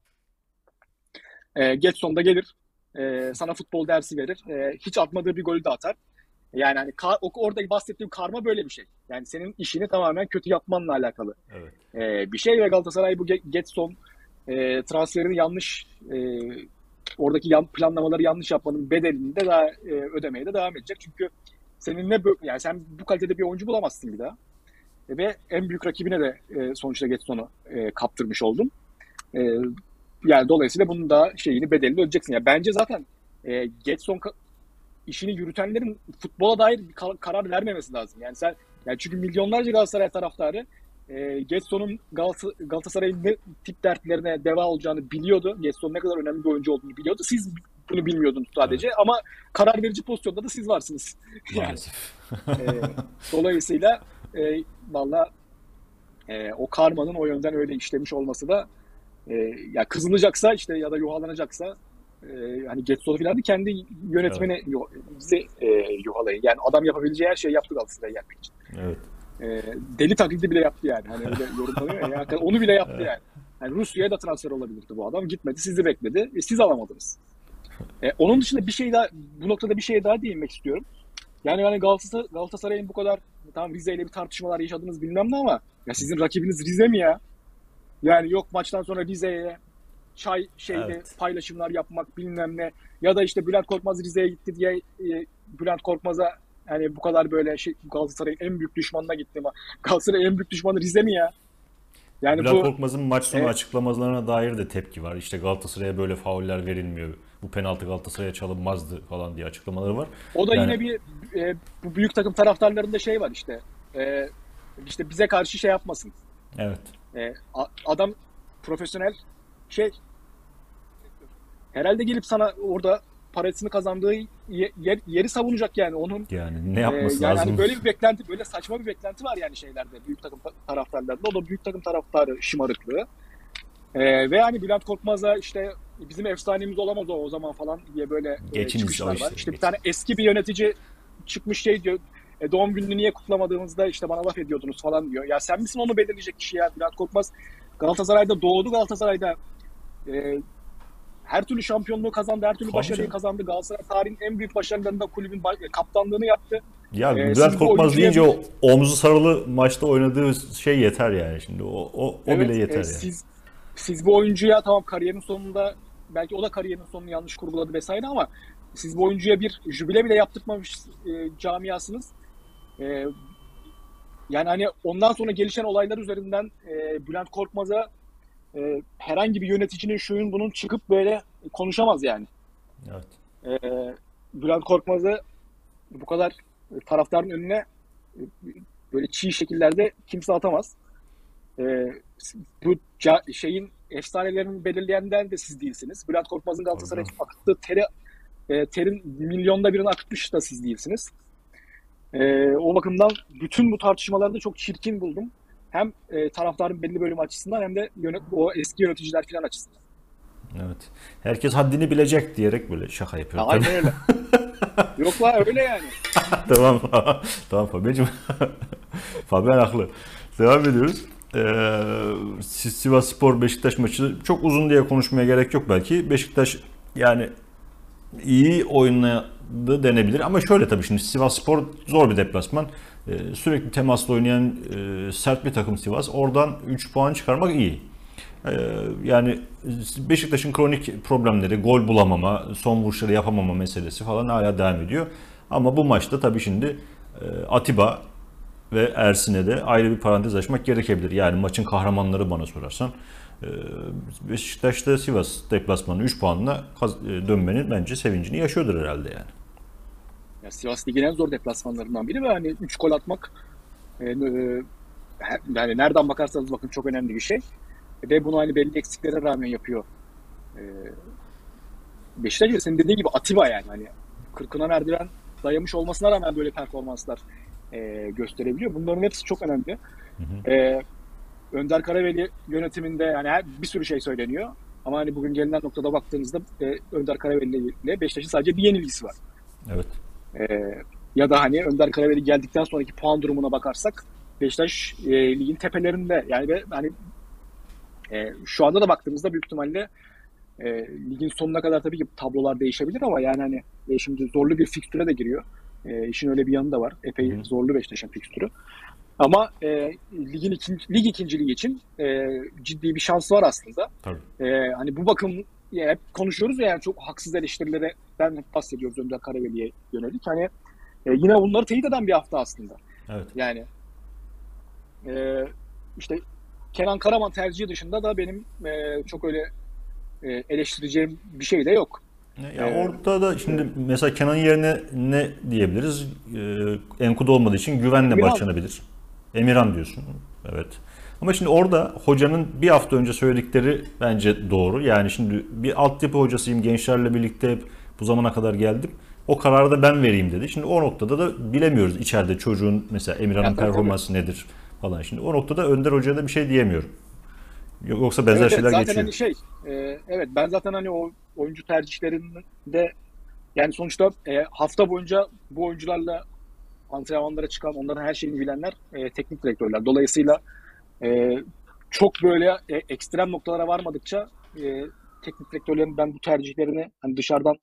e, Getson da gelir e, sana futbol dersi verir. E, hiç atmadığı bir golü de atar. Yani hani kar, orada bahsettiğim karma böyle bir şey. Yani senin işini tamamen kötü yapmanla alakalı Evet. e, bir şey ve Galatasaray bu Ge- Getson e, transferini yanlış e, oradaki yan, planlamaları yanlış yapmanın bedelini de daha e, ödemeye de devam edecek. Çünkü senin ne yani sen bu kalitede bir oyuncu bulamazsın bir daha. E, ve en büyük rakibine de e, sonuçta Getson'u e, kaptırmış oldun. E, yani dolayısıyla bunun da şeyini bedelini ödeyeceksin. Yani bence zaten e, Getson işini yürütenlerin futbola dair bir kar- karar vermemesi lazım. Yani sen yani çünkü milyonlarca Galatasaray taraftarı e, Getson'un Galata- Galatasaray'ın ne tip dertlerine deva olacağını biliyordu. Getson ne kadar önemli bir oyuncu olduğunu biliyordu. Siz bunu bilmiyordunuz sadece ama karar verici pozisyonda da siz varsınız. Yani e, dolayısıyla e, valla e, o karmanın o yönden öyle işlemiş olması da e, ya kızılacaksa işte ya da yuhalanacaksa e, hani Getson'u falan da kendi yönetmeni yu- bizi e, yuhalayın. Yani adam yapabileceği her şeyi yaptı Galatasaray'a gelmek için. Evet. E, deli taklidi bile yaptı yani. Hani öyle yorumlanıyor ya. Yani onu bile yaptı yani. yani Rusya'ya da transfer olabilirdi bu adam. Gitmedi. Sizi bekledi. E, siz alamadınız. E, onun dışında bir şey daha bu noktada bir şey daha değinmek istiyorum. Yani yani Galatasaray, Galatasaray'ın bu kadar tamam Rize ile bir tartışmalar yaşadınız bilmem ne ama ya sizin rakibiniz Rize mi ya? Yani yok maçtan sonra Rize'ye çay şeyde Evet. paylaşımlar yapmak bilmem ne ya da işte Bülent Korkmaz Rize'ye gitti diye e, Bülent Korkmaz'a hani bu kadar böyle şey Galatasaray'ın en büyük düşmanına gitti ama Galatasaray'ın en büyük düşmanı Rize mi ya? Yani Bülent bu Korkmaz'ın maç sonu Evet. açıklamalarına dair de tepki var. İşte Galatasaray'a böyle fauller verilmiyor. Bu penaltı Galatasaray'a çalınmazdı falan diye açıklamaları var. O da Yani- yine bir e, bu büyük takım taraftarlarında şey var işte. E, işte bize karşı şey yapmasın. Evet. E, adam profesyonel şey herhalde gelip sana orada parasını kazandığı ye- yer- yeri savunacak yani onun Yani ne e, yapması yani lazım? hani böyle bir beklenti böyle saçma bir beklenti var yani şeylerde büyük takım ta- taraftarlarında o da büyük takım taraftarı şımarıklığı E, ve hani Bülent Korkmaz'a işte bizim efsanemiz olamaz o o zaman falan diye böyle e, Geçiniz çıkışlar o var. işte, İşte bir tane eski bir yönetici çıkmış şey diyor e, doğum gününü niye kutlamadığınızda işte bana laf ediyordunuz falan diyor. Ya sen misin onu belirleyecek kişi ya Bülent Korkmaz Galatasaray'da doğdu Galatasaray'da e, her türlü şampiyonluğu kazandı, her türlü Tabii başarıyı canım. kazandı. Galatasaray tarihin en büyük başarılarında kulübün kaptanlığını yaptı. Ya Ee, Bülent Korkmaz deyince o omzu sarılı maçta oynadığı şey yeter yani şimdi. O o, o Evet, bile yeter e, yani. Siz siz bu oyuncuya tamam kariyerin sonunda belki o da kariyerin sonunu yanlış kurguladı vesaire ama siz bu oyuncuya bir jübile bile yaptırmamış e, camiasınız. E, yani hani ondan sonra gelişen olaylar üzerinden e, Bülent Korkmaz'a e, herhangi bir yöneticinin şuyun bunun çıkıp böyle konuşamaz yani. Evet. e, Bülent Korkmaz'ı bu kadar taraftarın önüne e, böyle çiğ şekillerde kimse atamaz. E, bu şeyin efsanelerini belirleyenler de siz değilsiniz. Bülent Korkmaz'ın Galatasaray'a akıttığı teri e, terin milyonda birini akıtmış da siz değilsiniz. E, o bakımdan bütün bu tartışmaları da çok çirkin buldum. Hem e, taraftarın belli bölümü açısından hem de yönet, o eski yöneticiler falan açısından. Evet. Herkes haddini bilecek diyerek böyle şaka yapıyor. Ya, aynen öyle. Yok la öyle yani. tamam. tamam Fabian'cığım. Fabian haklı. Devam ediyoruz. Ee, Sivas Spor Beşiktaş maçı çok uzun diye konuşmaya gerek yok belki. Beşiktaş yani iyi oynadı denebilir ama şöyle tabii şimdi Sivas Spor zor bir deplasman. Ee, sürekli temasla oynayan e, sert bir takım Sivas. Oradan 3 puan çıkarmak iyi. Ee, yani Beşiktaş'ın kronik problemleri, gol bulamama, son vuruşları yapamama meselesi falan hala devam ediyor. Ama bu maçta tabii şimdi e, Atiba ve Ersin'e de ayrı bir parantez açmak gerekebilir. Yani maçın kahramanları bana sorarsan. E, Beşiktaş'ta Sivas deplasmanı 3 puanla e, dönmenin bence sevincini yaşıyordur herhalde yani. Ya Sivas Ligi'nin en zor deplasmanlarından biri ve hani 3 gol atmak yani nereden bakarsanız bakın çok önemli bir şey. Ve bunu hani belli eksiklere rağmen yapıyor. Beşiktaş senin dediğin gibi Atiba yani hani kırkına merdiven dayamış olmasına rağmen böyle performanslar e, gösterebiliyor. Bunların hepsi çok önemli. Hı hı. E, Önder Karaveli yönetiminde yani her, bir sürü şey söyleniyor. Ama hani bugün gelinen noktada baktığınızda e, Önder Karaveli ile Beşiktaş'ın sadece bir yenilgisi var. Evet. E, ya da hani Önder Karaveli geldikten sonraki puan durumuna bakarsak Beşiktaş e, ligin tepelerinde yani ve hani e, şu anda da baktığımızda büyük ihtimalle e, ligin sonuna kadar tabii ki tablolar değişebilir ama yani hani e, şimdi zorlu bir fikstüre de giriyor. E, işin öyle bir yanı da var. Epey Hı. zorlu Beşiktaş'ın fikstürü. Ama e, ligin ikinci, lig ikinciliği için e, ciddi bir şans var aslında. Tabii. E, hani bu bakım ya hep konuşuyoruz ya yani çok haksız eleştirilerden hep bahsediyoruz Önder Karaveli'ye yönelik. Hani e, yine bunları teyit eden bir hafta aslında. Evet. Yani e, işte Kenan Karaman tercihi dışında da benim e, çok öyle e, eleştireceğim bir şey de yok. Ya ee, orada da şimdi mesela Kenan yerine ne diyebiliriz? Ee, Enkudu olmadığı için güvenle Emirhan. başlanabilir. Emirhan diyorsun. Evet. Ama şimdi orada hocanın bir hafta önce söyledikleri bence doğru. Yani şimdi bir altyapı hocasıyım gençlerle birlikte hep bu zamana kadar geldim. O kararı da ben vereyim dedi. Şimdi o noktada da bilemiyoruz içeride çocuğun mesela Emirhan'ın performansı tabii. nedir falan. Şimdi o noktada Önder Hoca'ya da bir şey diyemiyorum. Yoksa benzer evet, şeyler zaten geçiyor. Hani şey, e, evet ben zaten hani o oyuncu tercihlerinde yani sonuçta e, hafta boyunca bu oyuncularla antrenmanlara çıkan, onların her şeyini bilenler e, teknik direktörler. Dolayısıyla e, çok böyle e, ekstrem noktalara varmadıkça e, teknik direktörlerin ben bu tercihlerini hani dışarıdan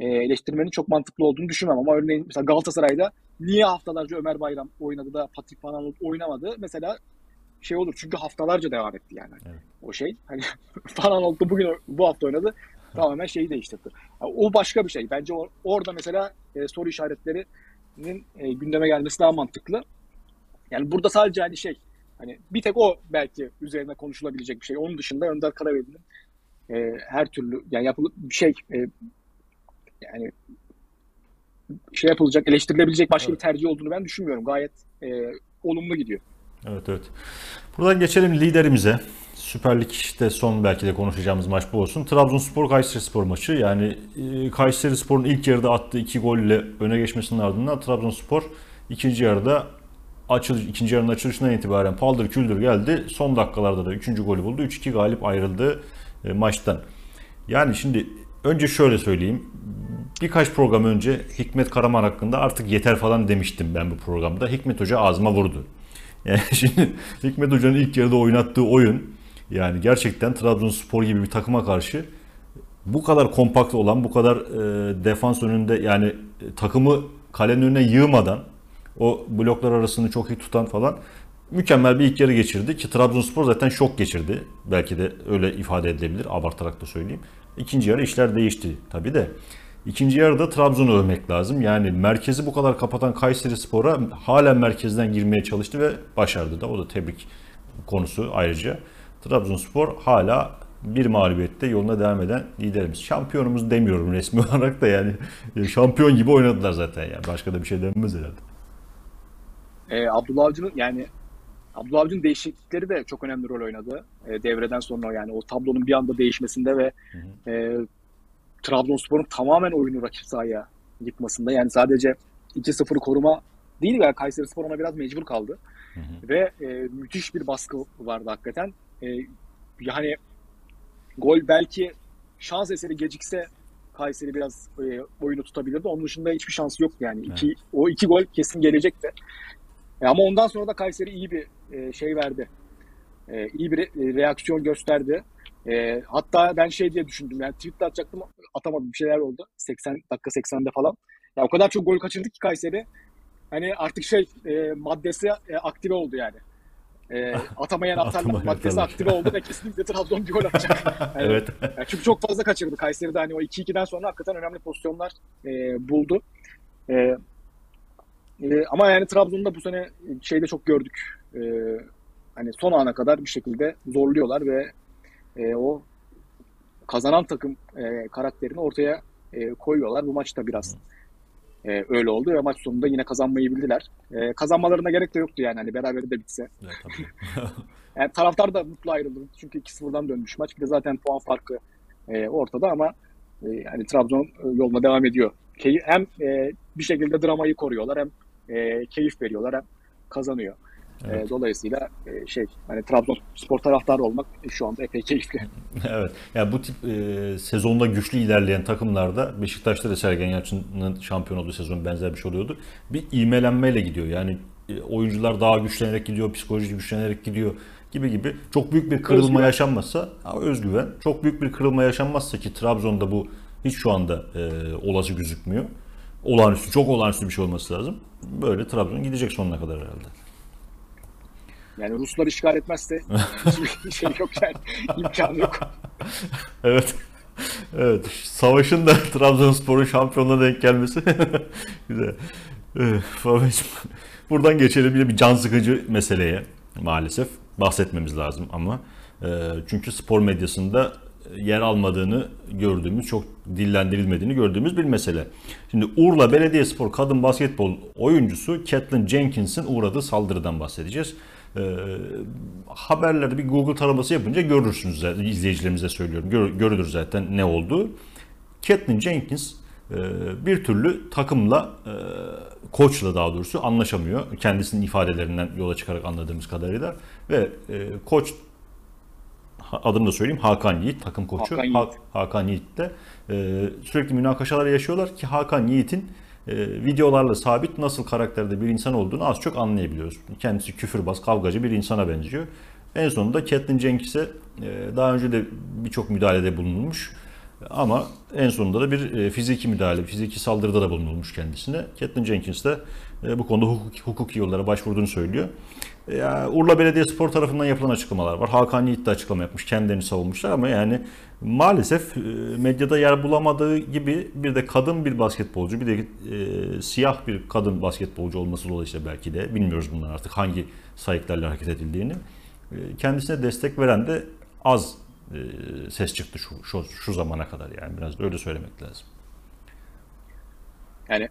e, eleştirmenin çok mantıklı olduğunu düşünmem. Ama örneğin mesela Galatasaray'da niye haftalarca Ömer Bayram oynadı da Patrick Van oynamadı? Mesela şey olur çünkü haftalarca devam etti yani. Evet. O şey hani Van Aanholt bugün bu hafta oynadı tamamen şeyi değiştirdi. Yani o başka bir şey. Bence or, orada mesela e, soru işaretlerinin e, gündeme gelmesi daha mantıklı. Yani burada sadece hani şey hani bir tek o belki üzerine konuşulabilecek bir şey. Onun dışında Önder Karaveli'nin e, her türlü yani yapılıp bir şey e, yani şey yapılacak, eleştirilebilecek başka evet. bir tercih olduğunu ben düşünmüyorum. Gayet e, olumlu gidiyor. Evet evet. Buradan geçelim liderimize. Süper Lig'de son belki de konuşacağımız maç bu olsun. Trabzonspor Kayserispor maçı. Yani e, Kayserispor'un ilk yarıda attığı iki golle öne geçmesinin ardından Trabzonspor ikinci yarıda açılış, ikinci yarının açılışından itibaren paldır küldür geldi. Son dakikalarda da üçüncü golü buldu. 3-2 galip ayrıldı e, maçtan. Yani şimdi önce şöyle söyleyeyim. Birkaç program önce Hikmet Karaman hakkında artık yeter falan demiştim ben bu programda. Hikmet Hoca ağzıma vurdu. Yani şimdi Hikmet Hoca'nın ilk yarıda oynattığı oyun yani gerçekten Trabzonspor gibi bir takıma karşı bu kadar kompakt olan, bu kadar e, defans önünde yani takımı kalenin önüne yığmadan o bloklar arasını çok iyi tutan falan mükemmel bir ilk yarı geçirdi ki Trabzonspor zaten şok geçirdi. Belki de öyle ifade edilebilir abartarak da söyleyeyim. İkinci yarı işler değişti tabi de. İkinci yarıda Trabzon'u övmek lazım. Yani merkezi bu kadar kapatan Kayseri Spor'a halen merkezden girmeye çalıştı ve başardı da. O da tebrik konusu ayrıca. Trabzonspor hala bir mağlubiyette yoluna devam eden liderimiz. Şampiyonumuz demiyorum resmi olarak da yani şampiyon gibi oynadılar zaten yani. Başka da bir şey denmez herhalde. E, Abdullah Avcı'nın yani Abdullah Avcı'nın değişiklikleri de çok önemli rol oynadı. E, devreden sonra yani o tablonun bir anda değişmesinde ve hı hı. E, Trabzonspor'un tamamen oyunu rakip sahaya yıkmasında. Yani sadece 2-0 koruma değil veya Kayseri Spor ona biraz mecbur kaldı. Hı hı. Ve e, müthiş bir baskı vardı hakikaten. E, yani gol belki şans eseri gecikse Kayseri biraz e, oyunu tutabilirdi. Onun dışında hiçbir şansı yoktu yani. İki, O iki gol kesin gelecekti. E, ama ondan sonra da Kayseri iyi bir e, şey verdi. E, iyi bir re- reaksiyon gösterdi. E, hatta ben şey diye düşündüm yani tweet atacaktım atamadım bir şeyler oldu. 80 dakika 80'de falan. Ya o kadar çok gol kaçırdı ki Kayseri. Hani artık şey e, maddesi e, aktive oldu yani. E, atamayan atarlar maddesi aktive oldu ve kesinlikle Trabzon bir gol atacak. Yani, Evet. yani çünkü çok fazla kaçırdı Kayseri'de hani o 2-2'den sonra hakikaten önemli pozisyonlar e, buldu. E, e, ama yani Trabzon'da bu sene şeyde çok gördük. E, hani son ana kadar bir şekilde zorluyorlar ve e, o kazanan takım e, karakterini ortaya e, koyuyorlar. Bu maçta biraz e, öyle oldu ve maç sonunda yine kazanmayı bildiler. E, kazanmalarına gerek de yoktu yani hani beraber de bitse. Ya, tabii. Yani taraftar da mutlu ayrıldı. Çünkü 2-0'dan dönmüş maç. Bir de zaten puan farkı e, ortada ama e, yani Trabzon e, yoluna devam ediyor. Hem e, bir şekilde dramayı koruyorlar hem e, keyif veriyorlar hem kazanıyor. E, Evet. dolayısıyla e, şey hani Trabzonspor taraftarı olmak şu anda epey keyifli. Evet. Yani bu tip e, sezonda güçlü ilerleyen takımlarda Beşiktaş'ta da Sergen Yalçın'ın şampiyon olduğu sezon benzer bir şey oluyordu. Bir ivmelenmeyle gidiyor. Yani e, oyuncular daha güçlenerek gidiyor, psikoloji güçlenerek gidiyor gibi gibi. Çok büyük bir kırılma Özgüven. yaşanmazsa, özgüven. Çok büyük bir kırılma yaşanmazsa ki Trabzon'da bu hiç şu anda e, olası gözükmüyor. Olağanüstü, çok olağanüstü bir şey olması lazım. Böyle Trabzon gidecek sonuna kadar herhalde. Yani Ruslar işgal etmezse hiçbir şey yok yani imkanı yok. Evet. Evet. Savaşın da Trabzonspor'un şampiyonluğuna denk gelmesi güzel. Evet, Fabio'cum, Buradan geçelim bir bir can sıkıcı meseleye maalesef bahsetmemiz lazım ama e, çünkü spor medyasında yer almadığını gördüğümüz, çok dillendirilmediğini gördüğümüz bir mesele. Şimdi Urla Belediyespor kadın basketbol oyuncusu Caitlin Jenkins'in uğradığı saldırıdan bahsedeceğiz. E, haberlerde bir Google taraması yapınca görürsünüz zaten, izleyicilerimize söylüyorum. Gör- görülür zaten ne olduğu. Caitlin Jenkins e, bir türlü takımla, e, koçla daha doğrusu anlaşamıyor. Kendisinin ifadelerinden yola çıkarak anladığımız kadarıyla. Ve e, koç adını da söyleyeyim Hakan Yiğit takım koçu. Hakan Ha- Yiğit. Hakan Yiğit de e, sürekli münakaşalar yaşıyorlar ki Hakan Yiğit'in e, videolarla sabit nasıl karakterde bir insan olduğunu az çok anlayabiliyoruz. Kendisi küfürbaz, kavgacı bir insana benziyor. En sonunda Caitlin Jenkins'e e, daha önce de birçok müdahalede bulunulmuş. Ama en sonunda da bir e, fiziki müdahale, fiziki saldırıda da bulunulmuş kendisine. Caitlin Jenkins de e, bu konuda hukuki, hukuki yollara başvurduğunu söylüyor. Ya, Urla Belediyespor tarafından yapılan açıklamalar var. Hakan Yiğit de açıklama yapmış, kendilerini savunmuşlar ama yani maalesef e, medyada yer bulamadığı gibi bir de kadın bir basketbolcu, bir de e, siyah bir kadın basketbolcu olması dolayısıyla belki de bilmiyoruz bundan artık hangi sayıklarla hareket edildiğini. E, kendisine destek veren de az e, ses çıktı şu, şu, şu zamana kadar yani biraz öyle söylemek lazım. Yani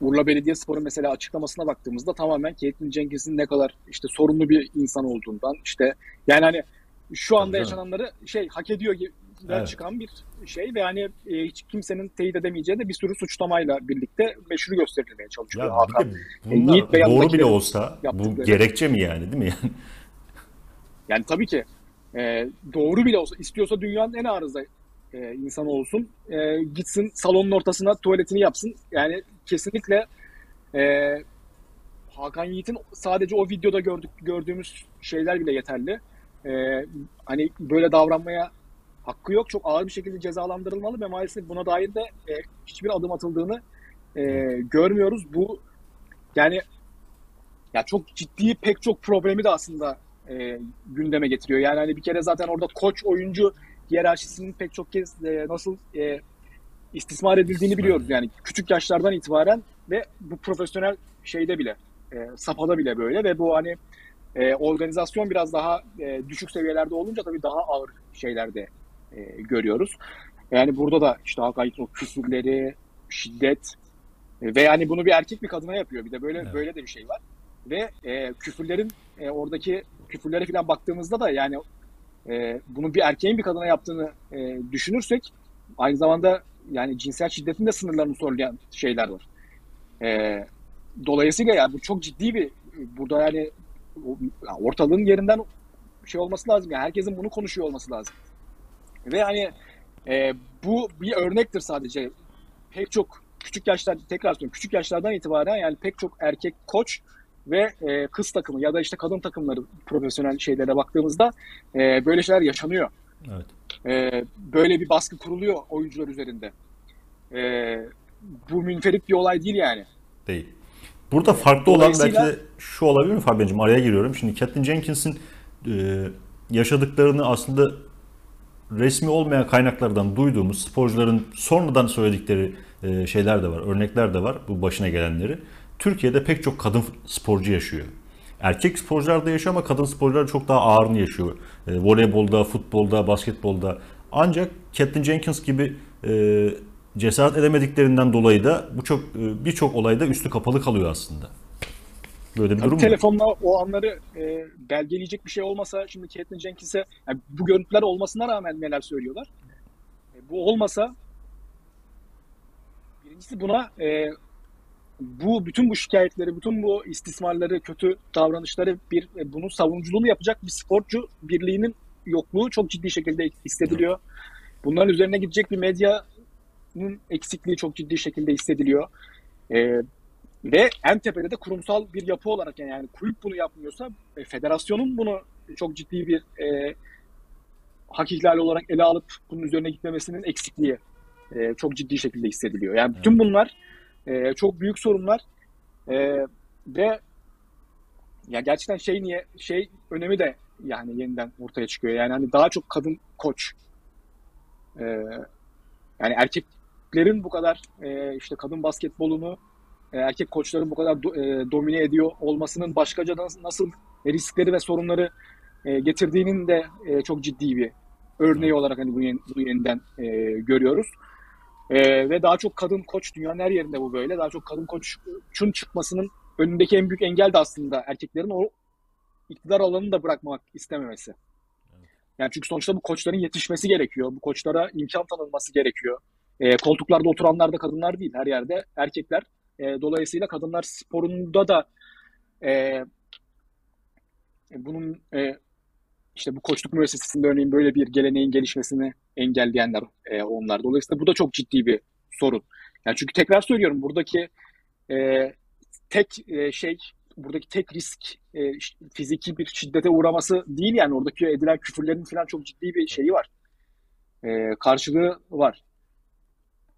Urla Belediyespor'un mesela açıklamasına baktığımızda tamamen Caitlin Jenkins'in ne kadar işte sorunlu bir insan olduğundan işte yani hani şu anda yaşananları şey hak ediyor gibi Evet. çıkan bir şey ve yani e, hiç kimsenin teyit edemeyeceği de bir sürü suçlamayla birlikte meşru gösterilmeye çalışıyor Ya Hakan. bunlar ve doğru bile olsa bu gerekçe mi yani değil mi yani? Yani tabii ki e, doğru bile olsa istiyorsa dünyanın en arıza e, insanı olsun. E, gitsin salonun ortasına tuvaletini yapsın. Yani kesinlikle e, Hakan Yiğit'in sadece o videoda gördük gördüğümüz şeyler bile yeterli. E, hani böyle davranmaya hakkı yok. Çok ağır bir şekilde cezalandırılmalı ve maalesef buna dair de e, hiçbir adım atıldığını e, görmüyoruz. Bu yani ya çok ciddi pek çok problemi de aslında e, gündeme getiriyor. Yani hani bir kere zaten orada koç oyuncu hiyerarşisinin pek çok kez e, nasıl e, istismar edildiğini biliyoruz. Yani küçük yaşlardan itibaren ve bu profesyonel şeyde bile e, safhada bile böyle ve bu hani e, organizasyon biraz daha e, düşük seviyelerde olunca tabii daha ağır şeylerde e, görüyoruz. Yani burada da işte Hakan o küfürleri, şiddet e, ve yani bunu bir erkek bir kadına yapıyor. Bir de böyle Evet. böyle de bir şey var. Ve e, küfürlerin e, oradaki küfürlere falan baktığımızda da yani e, bunu bir erkeğin bir kadına yaptığını e, düşünürsek aynı zamanda yani cinsel şiddetin de sınırlarını zorlayan şeyler var. E, dolayısıyla yani bu çok ciddi bir burada yani ortalığın yerinden şey olması lazım. Yani herkesin bunu konuşuyor olması lazım. Ve hani e, bu bir örnektir sadece. Pek çok küçük yaşlar tekrar söylüyorum küçük yaşlardan itibaren yani pek çok erkek koç ve e, kız takımı ya da işte kadın takımları profesyonel şeylere baktığımızda e, böyle şeyler yaşanıyor. Evet. E, böyle bir baskı kuruluyor oyuncular üzerinde. E, bu münferit bir olay değil yani. Değil. Burada farklı olan belki de şu olabilir mi Fabian'cığım? Araya giriyorum. Şimdi Catelyn Jenkins'in e, yaşadıklarını aslında resmi olmayan kaynaklardan duyduğumuz sporcuların sonradan söyledikleri e, şeyler de var, örnekler de var bu başına gelenleri. Türkiye'de pek çok kadın sporcu yaşıyor. Erkek sporcular da yaşıyor ama kadın sporcular çok daha ağırını yaşıyor. E, voleybolda, futbolda, basketbolda. Ancak Catelyn Jenkins gibi e, cesaret edemediklerinden dolayı da bu çok e, birçok olayda üstü kapalı kalıyor aslında. Böyle bir Tabii durum telefonla o anları e, belgeleyecek bir şey olmasa şimdi Caitlyn Jenkins'e yani bu görüntüler olmasına rağmen neler söylüyorlar. E, bu olmasa birincisi buna e, bu bütün bu şikayetleri, bütün bu istismarları, kötü davranışları bir e, bunun savunuculuğunu yapacak bir sporcu birliğinin yokluğu çok ciddi şekilde hissediliyor. Bunların üzerine gidecek bir medyanın eksikliği çok ciddi şekilde hissediliyor. E, ve en tepede de kurumsal bir yapı olarak yani, yani kulüp bunu yapmıyorsa e, federasyonun bunu çok ciddi bir e, hak ihlali olarak ele alıp bunun üzerine gitmemesinin eksikliği e, çok ciddi şekilde hissediliyor. Yani bütün bunlar e, çok büyük sorunlar e, ve ya gerçekten şey niye şey önemi de yani yeniden ortaya çıkıyor. Yani hani daha çok kadın koç e, yani erkeklerin bu kadar e, işte kadın basketbolunu e, erkek koçların bu kadar do, e, domine ediyor olmasının başkaca nasıl riskleri ve sorunları e, getirdiğinin de e, çok ciddi bir örneği olarak hani bunu, bunu yeniden e, görüyoruz. E, ve daha çok kadın koç dünyanın her yerinde bu böyle. Daha çok kadın koçun çıkmasının önündeki en büyük engel de aslında erkeklerin o iktidar alanını da bırakmak istememesi. Yani çünkü sonuçta bu koçların yetişmesi gerekiyor. Bu koçlara imkan tanınması gerekiyor. E, koltuklarda oturanlar da kadınlar değil. Her yerde erkekler. E, dolayısıyla kadınlar sporunda da e, bunun e, işte bu koçluk müessesesinde örneğin böyle bir geleneğin gelişmesini engelleyenler e, onlar. Dolayısıyla bu da çok ciddi bir sorun. Yani çünkü tekrar söylüyorum buradaki e, tek e, şey buradaki tek risk e, fiziki bir şiddete uğraması değil yani oradaki edilen küfürlerin falan çok ciddi bir şeyi var. E, karşılığı var.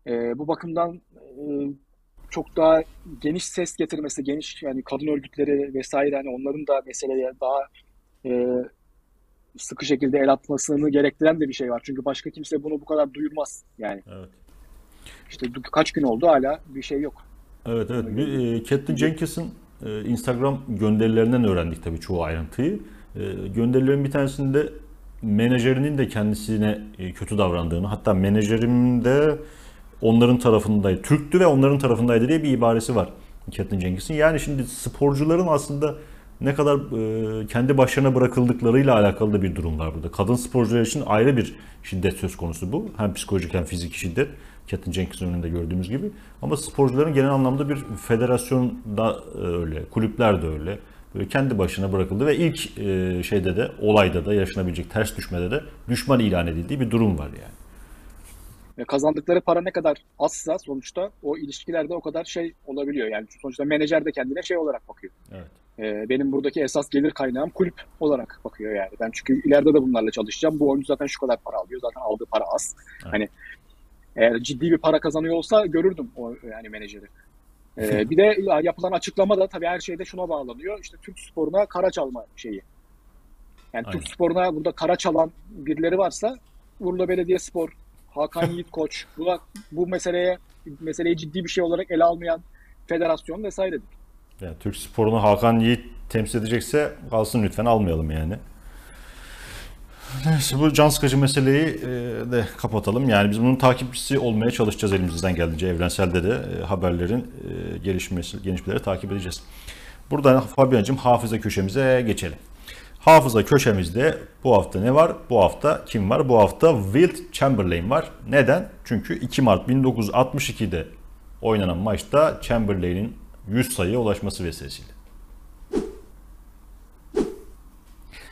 E, bu bakımdan e, çok daha geniş ses getirmesi, geniş yani kadın örgütleri vesaire hani onların da meseleye daha e, sıkı şekilde el atmasını gerektiren de bir şey var. Çünkü başka kimse bunu bu kadar duyurmaz yani. Evet. İşte kaç gün oldu hala bir şey yok. Evet evet. Bir, e, Catelyn Jenkins'in e, Instagram gönderilerinden öğrendik tabii çoğu ayrıntıyı. E, gönderilerin bir tanesinde menajerinin de kendisine e, kötü davrandığını hatta menajerim de onların tarafındaydı. Türktü ve onların tarafındaydı diye bir ibaresi var Catelyn Jenkins'in. Yani şimdi sporcuların aslında ne kadar e, kendi başlarına bırakıldıklarıyla alakalı da bir durum var burada. Kadın sporcular için ayrı bir şiddet söz konusu bu. Hem psikolojik hem fiziki şiddet. Catelyn Jenkins'in önünde gördüğümüz gibi. Ama sporcuların genel anlamda bir federasyon da e, öyle, kulüpler de öyle. Böyle kendi başına bırakıldı ve ilk e, şeyde de olayda da yaşanabilecek ters düşmede de düşman ilan edildiği bir durum var yani. Ve kazandıkları para ne kadar azsa sonuçta o ilişkilerde o kadar şey olabiliyor. Yani sonuçta menajer de kendine şey olarak bakıyor. Evet. Ee, benim buradaki esas gelir kaynağım kulüp olarak bakıyor yani. Ben çünkü ileride de bunlarla çalışacağım. Bu oyuncu zaten şu kadar para alıyor. Zaten aldığı para az. Evet. Hani eğer ciddi bir para kazanıyor olsa görürdüm o yani menajeri. Ee, bir de yapılan açıklama da tabii her şeyde şuna bağlanıyor. İşte Türk sporuna kara çalma şeyi. Yani Aynen. Türk sporuna burada kara çalan birileri varsa Urla Belediye Spor, Hakan Yiğit Koç bu, bu meseleye meseleyi ciddi bir şey olarak ele almayan federasyon vesairedir. Yani Türk sporunu Hakan Yiğit temsil edecekse kalsın lütfen almayalım yani. Neyse bu can sıkıcı meseleyi e, de kapatalım. Yani biz bunun takipçisi olmaya çalışacağız elimizden geldiğince. Evrenselde de e, haberlerin e, gelişmesi, gelişmeleri takip edeceğiz. Buradan Fabian'cığım hafıza köşemize geçelim. Hafıza köşemizde bu hafta ne var? Bu hafta kim var? Bu hafta Wilt Chamberlain var. Neden? Çünkü 2 Mart 1962'de oynanan maçta Chamberlain'in 100 sayıya ulaşması vesilesiyle.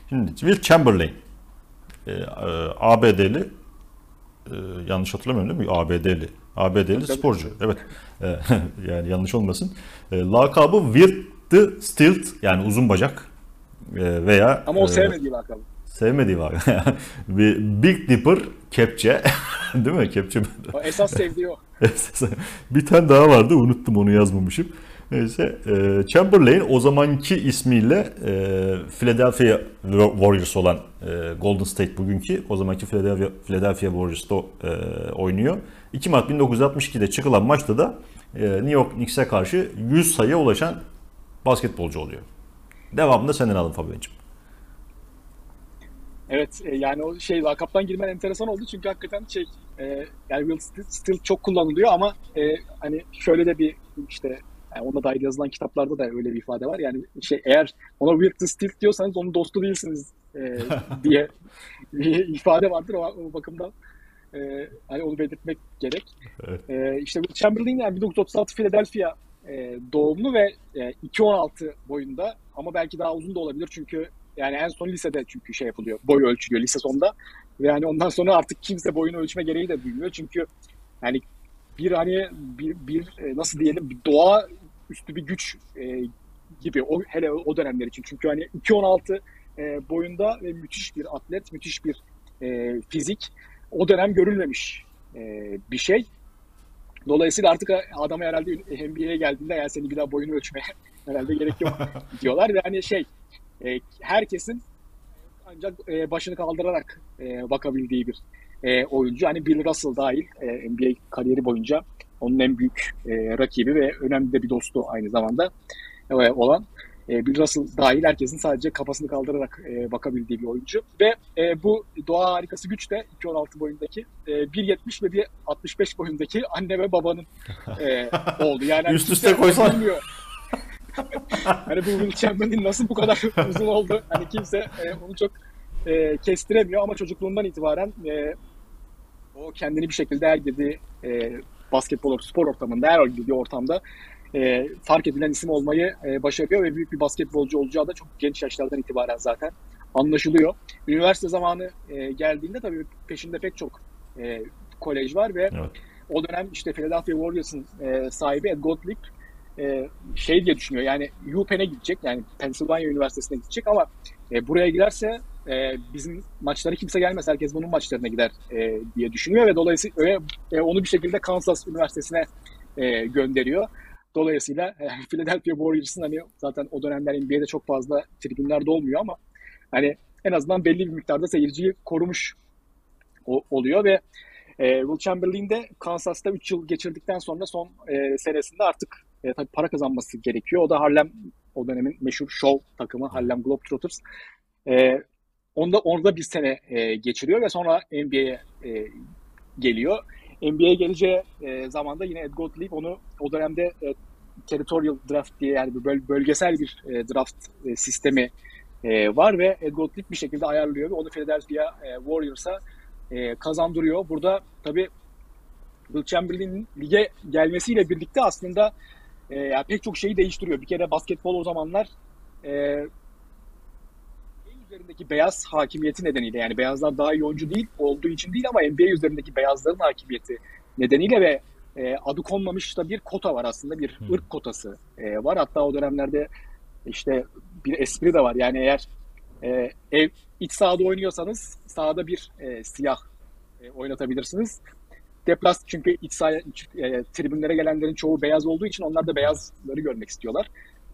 Şimdi Wilt Chamberlain e, e, ABD'li e, yanlış hatırlamıyorum değil mi? ABD'li. ABD'li sporcu. Evet. Yani yanlış olmasın. Lakabı the Stilt yani uzun bacak veya Ama o sevmediği lakabı. sevmediği var. bir Big Dipper kepçe. değil mi? Kepçe. O esas sevdiği o. bir tane daha vardı unuttum onu yazmamışım. Neyse e, Chamberlain o zamanki ismiyle e, Philadelphia Warriors olan e, Golden State bugünkü o zamanki Philadelphia, Philadelphia Warriors'ta e, oynuyor. 2 Mart 1962'de çıkılan maçta da e, New York Knicks'e karşı 100 sayıya ulaşan basketbolcu oluyor. Devamında senden alın Fabian'cığım. Evet e, yani o şey lakaptan girmen enteresan oldu çünkü hakikaten şey e, yani Will Still, çok kullanılıyor ama e, hani şöyle de bir işte yani ona dair yazılan kitaplarda da öyle bir ifade var. Yani şey eğer ona the Still diyorsanız onun dostu değilsiniz e, diye bir ifade vardır o, o bakımdan. E, hani onu belirtmek gerek. Evet. E, işte Chamberlain yani 1936 Philadelphia e, doğumlu ve e, 2.16 boyunda ama belki daha uzun da olabilir çünkü yani en son lisede çünkü şey yapılıyor. Boy ölçülüyor lise sonunda. Ve yani ondan sonra artık kimse boyunu ölçme gereği de duymuyor. Çünkü yani bir hani bir, bir e, nasıl diyelim bir doğa üstü bir güç e, gibi o hele o dönemler için. Çünkü hani 2.16 e, boyunda ve müthiş bir atlet, müthiş bir e, fizik. O dönem görülmemiş e, bir şey. Dolayısıyla artık adama herhalde NBA'ye geldiğinde yani senin bir daha boyunu ölçmeye herhalde gerek yok diyorlar. Ve hani şey e, herkesin ancak e, başını kaldırarak e, bakabildiği bir e, oyuncu. Hani Bill Russell dahil e, NBA kariyeri boyunca onun en büyük e, rakibi ve önemli de bir dostu aynı zamanda e, olan e, Bill Russell dahil herkesin sadece kafasını kaldırarak e, bakabildiği bir oyuncu. Ve e, bu doğa harikası güç de 2.16 boyundaki e, 1.70 ve 1.65 boyundaki anne ve babanın e, oldu. Yani Üst üste koysan. Bilmiyor. hani bu Will Chamberlain nasıl bu kadar uzun oldu? Hani kimse e, onu çok e, kestiremiyor ama çocukluğundan itibaren e, o kendini bir şekilde her girdiği e, basketbol spor ortamında, her girdiği ortamda e, fark edilen isim olmayı e, başarıyor ve büyük bir basketbolcu olacağı da çok genç yaşlardan itibaren zaten anlaşılıyor. Üniversite zamanı e, geldiğinde tabii peşinde pek çok e, kolej var ve Evet. o dönem işte Philadelphia Warriors'ın e, sahibi Ed Gottlieb e, şey diye düşünüyor yani UPenn'e gidecek yani Pennsylvania Üniversitesi'ne gidecek ama e, buraya giderse e, bizim maçlara kimse gelmez herkes bunun maçlarına gider e, diye düşünüyor ve dolayısıyla e, onu bir şekilde Kansas Üniversitesi'ne e, gönderiyor. Dolayısıyla e, Philadelphia Warriors'ın hani zaten o dönemler NBA'de çok fazla tribünlerde olmuyor ama hani en azından belli bir miktarda seyirciyi korumuş o- oluyor ve e, Will Chamberlain de Kansas'ta 3 yıl geçirdikten sonra son e, senesinde artık e, tabii para kazanması gerekiyor. O da Harlem o dönemin meşhur show takımı Harlem Globetrotters. E, onda orada bir sene e, geçiriyor ve sonra NBA'ye e, geliyor. NBA'ye geleceği e, zamanda yine Ed Gottlieb onu o dönemde e, territorial draft diye yani böl- bölgesel bir e, draft e, sistemi e, var ve Ed Gottlieb bir şekilde ayarlıyor ve onu Philadelphia e, Warriors'a e, kazandırıyor. Burada tabii Will Chamberlain'in lige gelmesiyle birlikte aslında e, yani pek çok şeyi değiştiriyor. Bir kere basketbol o zamanlar e, üzerindeki beyaz hakimiyeti nedeniyle yani beyazlar daha iyi oyuncu değil olduğu için değil ama NBA üzerindeki beyazların hakimiyeti nedeniyle ve e, adı konmamış da bir kota var aslında bir Hmm. ırk kotası e, var. Hatta o dönemlerde işte bir espri de var. Yani eğer e, ev iç sahada oynuyorsanız sahada bir e, siyah e, oynatabilirsiniz. Deplas çünkü iç saha, iç, e, tribünlere gelenlerin çoğu beyaz olduğu için onlar da beyazları görmek istiyorlar.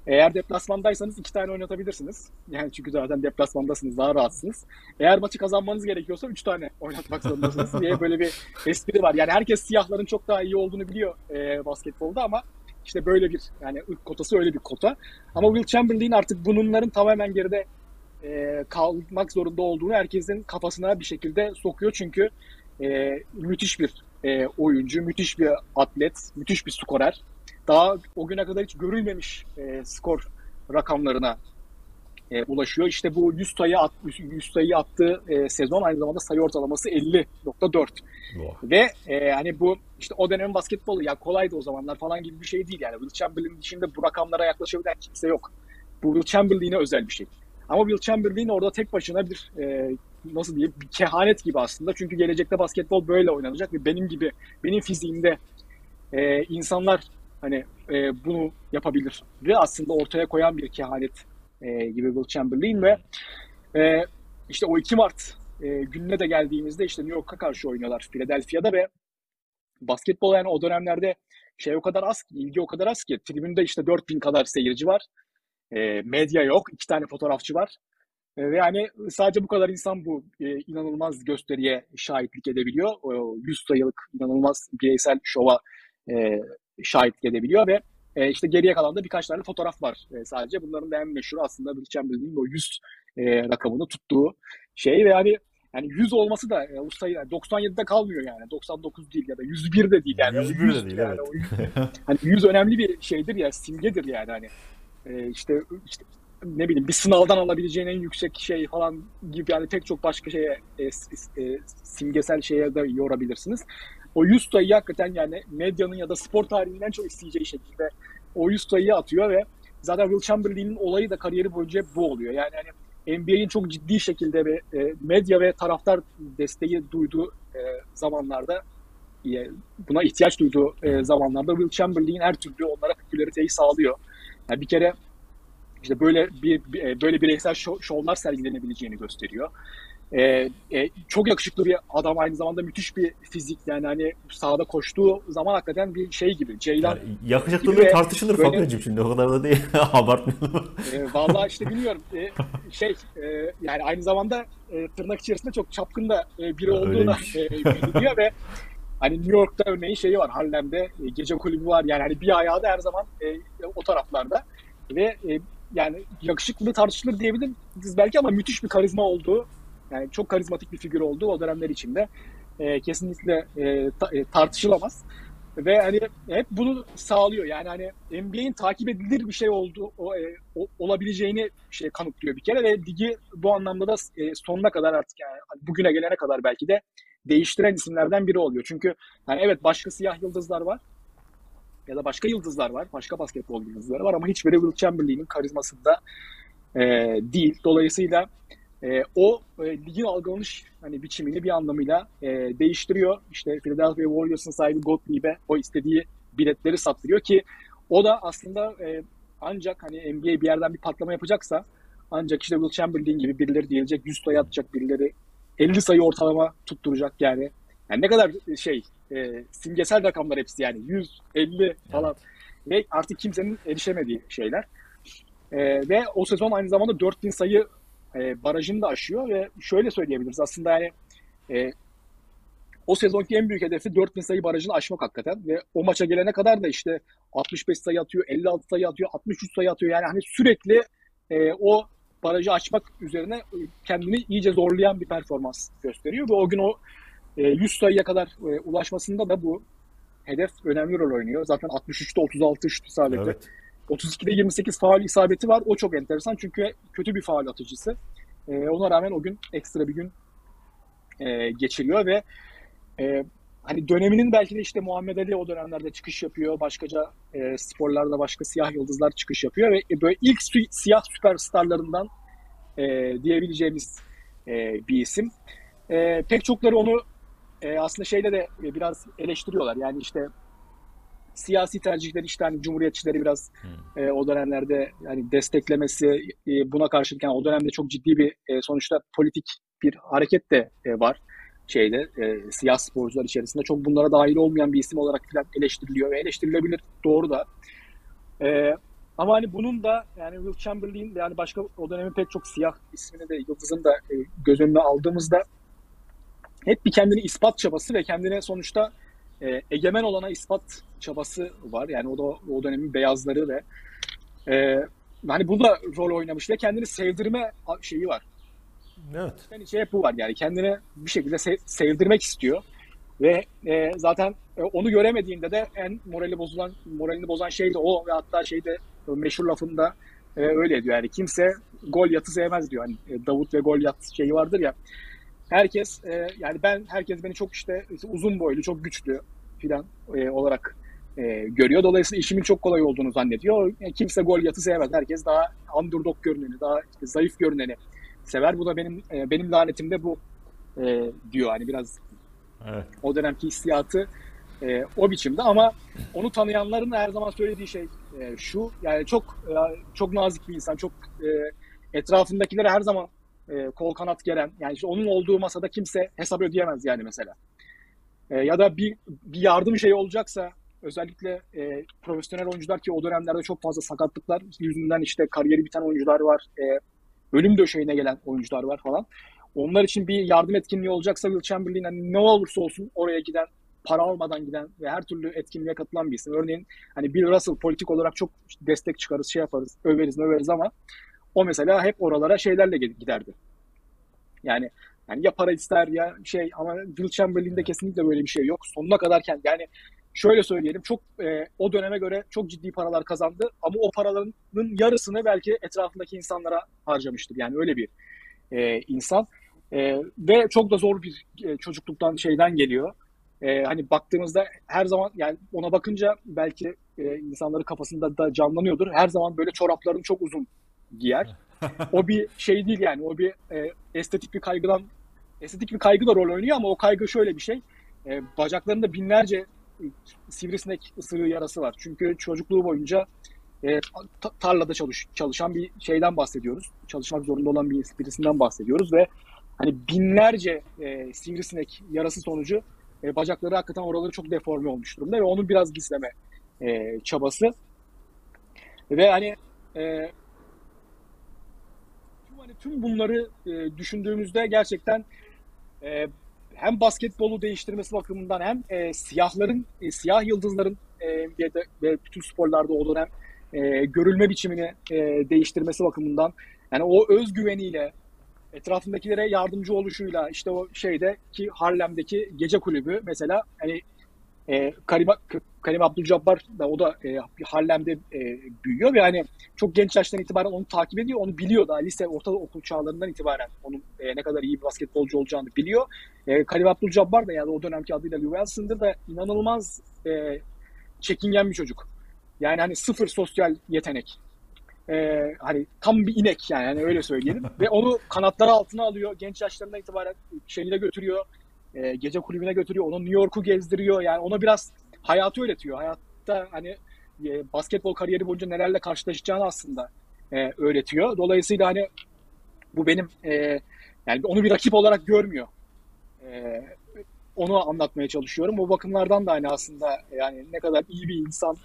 Eğer deplasmandaysanız iki tane oynatabilirsiniz. Yani çünkü zaten deplasmandasınız, daha rahatsınız. Eğer maçı kazanmanız gerekiyorsa üç tane oynatmak zorundasınız diye böyle bir espri var. Yani herkes siyahların çok daha iyi olduğunu biliyor e, basketbolda ama işte böyle bir yani ırk kotası öyle bir kota. Ama Will Chamberlain artık bunların tamamen geride e, kalmak zorunda olduğunu herkesin kafasına bir şekilde sokuyor. Çünkü e, müthiş bir e, oyuncu, müthiş bir atlet, müthiş bir skorer. Daha o güne kadar hiç görülmemiş e, skor rakamlarına e, ulaşıyor. İşte bu 100 sayı at, 100 sayı attığı e, sezon aynı zamanda sayı ortalaması 50.4. Ve e, hani bu işte o dönemin basketbolu ya kolaydı o zamanlar falan gibi bir şey değil yani. Will Chamberlain dışında bu rakamlara yaklaşabilen kimse yok. Bu Will Chamberlain'e özel bir şey. Ama Will Chamberlain orada tek başına bir e, nasıl diyeyim bir kehanet gibi aslında. Çünkü gelecekte basketbol böyle oynanacak ve benim gibi benim fiziğimde e, insanlar hani e, bunu yapabilir ve aslında ortaya koyan bir kehanet e, gibi Will Chamberlain ve e, işte o 2 Mart e, gününe de geldiğimizde işte New York'a karşı oynuyorlar Philadelphia'da ve basketbol yani o dönemlerde şey o kadar az ki, ilgi o kadar az ki tribünde işte 4000 kadar seyirci var. E, medya yok, iki tane fotoğrafçı var. E, ve yani sadece bu kadar insan bu e, inanılmaz gösteriye şahitlik edebiliyor. O 100 sayılık inanılmaz bireysel şova e, şahitlik edebiliyor ve e, işte geriye kalan da birkaç tane fotoğraf var e, sadece. Bunların da en meşhur aslında Will Chamberlain'in o 100 e, rakamını tuttuğu şey ve yani yani 100 olması da e, o sayı 97'de kalmıyor yani. 99 değil ya da 101 de değil yani. 101 de değil yani. evet. O 100, hani 100 önemli bir şeydir ya, simgedir yani hani. E, işte işte ne bileyim bir sınavdan alabileceğin en yüksek şey falan gibi yani pek çok başka şeye e, e, simgesel şeye de yorabilirsiniz. O 100 sayıyı hakikaten yani medyanın ya da spor tarihinden çok isteyeceği şekilde o 100 sayıyı atıyor ve zaten Will Chamberlain'in olayı da kariyeri boyunca hep bu oluyor. Yani hani NBA'in çok ciddi şekilde ve medya ve taraftar desteği duyduğu e, zamanlarda buna ihtiyaç duyduğu e, zamanlarda Will Chamberlain her türlü onlara popülariteyi sağlıyor. Yani bir kere işte böyle bir, e, böyle bireysel şov, şovlar sergilenebileceğini gösteriyor. Ee, e, çok yakışıklı bir adam aynı zamanda müthiş bir fizik. Yani hani sahada koştuğu zaman hakikaten bir şey gibi Ceylan yani yakışıklılığı tartışılır böyle, Fabricim şimdi o kadar da değil. Abartmayalım. E, vallahi işte bilmiyorum. E, şey e, yani aynı zamanda e, tırnak içerisinde çok çapkın da e, biri olduğu da e, biliniyor ve hani New York'ta örneğin şeyi var Harlem'de e, gece kulübü var. Yani hani bir ayağı da her zaman e, o taraflarda. Ve e, yani yakışıklı tartışılır diyebiliriz belki ama müthiş bir karizma olduğu yani çok karizmatik bir figür olduğu o dönemler içinde e, kesinlikle e, ta, e, tartışılamaz. Ve hani hep bunu sağlıyor. Yani hani NBA'in takip edilir bir şey olduğu o, e, o, olabileceğini şey kanıtlıyor bir kere ve ligi bu anlamda da e, sonuna kadar artık yani bugüne gelene kadar belki de değiştiren isimlerden biri oluyor. Çünkü yani evet başka siyah yıldızlar var ya da başka yıldızlar var, başka basketbol yıldızları var ama hiçbiri Will Chamberlain'in karizmasında e, değil. Dolayısıyla e, o e, ligin algılanış hani biçimini bir anlamıyla e, değiştiriyor. İşte Philadelphia Warriors'ın sahibi Gottlieb'e o istediği biletleri sattırıyor ki o da aslında e, ancak hani NBA bir yerden bir patlama yapacaksa ancak işte Will Chamberlain gibi birileri diyecek 100 sayı atacak birileri 50 sayı ortalama tutturacak yani. Yani ne kadar şey e, simgesel rakamlar hepsi yani 100, 50 falan evet. ve artık kimsenin erişemediği şeyler. E, ve o sezon aynı zamanda 4000 sayı e, barajını da aşıyor ve şöyle söyleyebiliriz aslında yani e, o sezonki en büyük hedefi 4000 sayı barajını aşmak hakikaten ve o maça gelene kadar da işte 65 sayı atıyor, 56 sayı atıyor, 63 sayı atıyor. Yani hani sürekli e, o barajı açmak üzerine kendini iyice zorlayan bir performans gösteriyor ve o gün o e, 100 sayıya kadar e, ulaşmasında da bu hedef önemli rol oynuyor. Zaten 63'te 36 şut isabeti. Evet. 32'de 28 faal isabeti var. O çok enteresan çünkü kötü bir faal atıcısı. E, ona rağmen o gün ekstra bir gün e, geçiriyor ve e, hani döneminin belki de işte Muhammed Ali o dönemlerde çıkış yapıyor. Başkaca e, sporlarda başka siyah yıldızlar çıkış yapıyor ve e, böyle ilk siyah süperstarlarından e, diyebileceğimiz e, bir isim. E, pek çokları onu e, aslında şeyde de biraz eleştiriyorlar. Yani işte siyasi tercihleri işte hani cumhuriyetçileri biraz hmm. e, o dönemlerde yani desteklemesi e, buna karşılık yani o dönemde çok ciddi bir e, sonuçta politik bir hareket de e, var şeyde e, siyah sporcular içerisinde çok bunlara dahil olmayan bir isim olarak falan eleştiriliyor ve eleştirilebilir doğru da. E, ama hani bunun da yani Will Chamberlain yani başka o dönemin pek çok siyah ismini de yıldızını da e, göz önüne aldığımızda hep bir kendini ispat çabası ve kendine sonuçta e, egemen olana ispat çabası var. Yani o da o dönemin beyazları ve e, hani bu da rol oynamış ve kendini sevdirme şeyi var. Evet. Yani şey bu var yani kendini bir şekilde sev, sevdirmek istiyor. Ve e, zaten e, onu göremediğinde de en morali bozulan moralini bozan şey de o ve hatta şeyde meşhur lafında e, öyle diyor. Yani kimse gol yatı sevmez diyor. Hani e, Davut ve gol yat şeyi vardır ya. Herkes e, yani ben herkes beni çok işte uzun boylu, çok güçlü filan e, olarak e, görüyor. Dolayısıyla işimin çok kolay olduğunu zannediyor. E, kimse gol yatı sevmez. Herkes daha underdog görüneni, daha işte zayıf görüneni sever. Bu da benim e, benim lanetim de bu e, diyor. Hani biraz Evet. o dönemki hissiyatı e, o biçimde ama onu tanıyanların her zaman söylediği şey e, şu yani çok e, çok nazik bir insan çok e, etrafındakilere her zaman e, kol kanat geren yani işte onun olduğu masada kimse hesap ödeyemez yani mesela E, ya da bir, bir yardım şeyi olacaksa özellikle e, profesyonel oyuncular ki o dönemlerde çok fazla sakatlıklar yüzünden işte kariyeri biten oyuncular var e, ölüm döşeğine gelen oyuncular var falan onlar için bir yardım etkinliği olacaksa Will Chamberlain hani ne olursa olsun oraya giden, para almadan giden ve her türlü etkinliğe katılan bir isim. Örneğin hani Bill Russell politik olarak çok destek çıkarız, şey yaparız, överiz, överiz ama o mesela hep oralara şeylerle giderdi. Yani yani ya para ister ya şey ama Will Chamberlain'de kesinlikle böyle bir şey yok. Sonuna kadar kendi yani şöyle söyleyelim çok e, o döneme göre çok ciddi paralar kazandı ama o paraların yarısını belki etrafındaki insanlara harcamıştır. Yani öyle bir e, insan. E, ve çok da zor bir e, çocukluktan şeyden geliyor. E, hani baktığımızda her zaman yani ona bakınca belki e, insanların kafasında da canlanıyordur. Her zaman böyle çoraplarını çok uzun giyer. O bir şey değil yani. O bir e, estetik bir kaygıdan estetik bir kaygı da rol oynuyor ama o kaygı şöyle bir şey. E, bacaklarında binlerce sivrisinek ısırığı yarası var. Çünkü çocukluğu boyunca e, tarlada çalış, çalışan bir şeyden bahsediyoruz. Çalışmak zorunda olan bir birisinden bahsediyoruz ve hani binlerce e, sivrisinek yarası sonucu e, bacakları hakikaten oraları çok deforme olmuş durumda ve onu biraz gizleme e, çabası. Ve hani e, hani tüm bunları e, düşündüğümüzde gerçekten e, hem basketbolu değiştirmesi bakımından hem e, siyahların, e, siyah yıldızların e, ve, ve bütün sporlarda o dönem e, görülme biçimini e, değiştirmesi bakımından yani o özgüveniyle etrafındakilere yardımcı oluşuyla işte o şeyde ki Harlem'deki gece kulübü mesela hani e, Karim, Karim Abdul-Jabbar da o da e, Harlem'de e, büyüyor ve hani çok genç yaştan itibaren onu takip ediyor. Onu biliyor daha lise, ortaokul çağlarından itibaren onun e, ne kadar iyi bir basketbolcu olacağını biliyor. E, Karim Abdul-Jabbar da yani o dönemki adıyla Wilson'dır da inanılmaz e, çekingen bir çocuk. Yani hani sıfır sosyal yetenek. Ee, hani tam bir inek yani hani öyle söyleyelim. Ve onu kanatları altına alıyor. Genç yaşlarından itibaren şeyine götürüyor. E, gece kulübüne götürüyor. Onu New York'u gezdiriyor. Yani ona biraz hayatı öğretiyor. Hayatta hani e, basketbol kariyeri boyunca nelerle karşılaşacağını aslında e, öğretiyor. Dolayısıyla hani bu benim e, yani onu bir rakip olarak görmüyor. E, onu anlatmaya çalışıyorum. O bakımlardan da hani aslında yani ne kadar iyi bir insan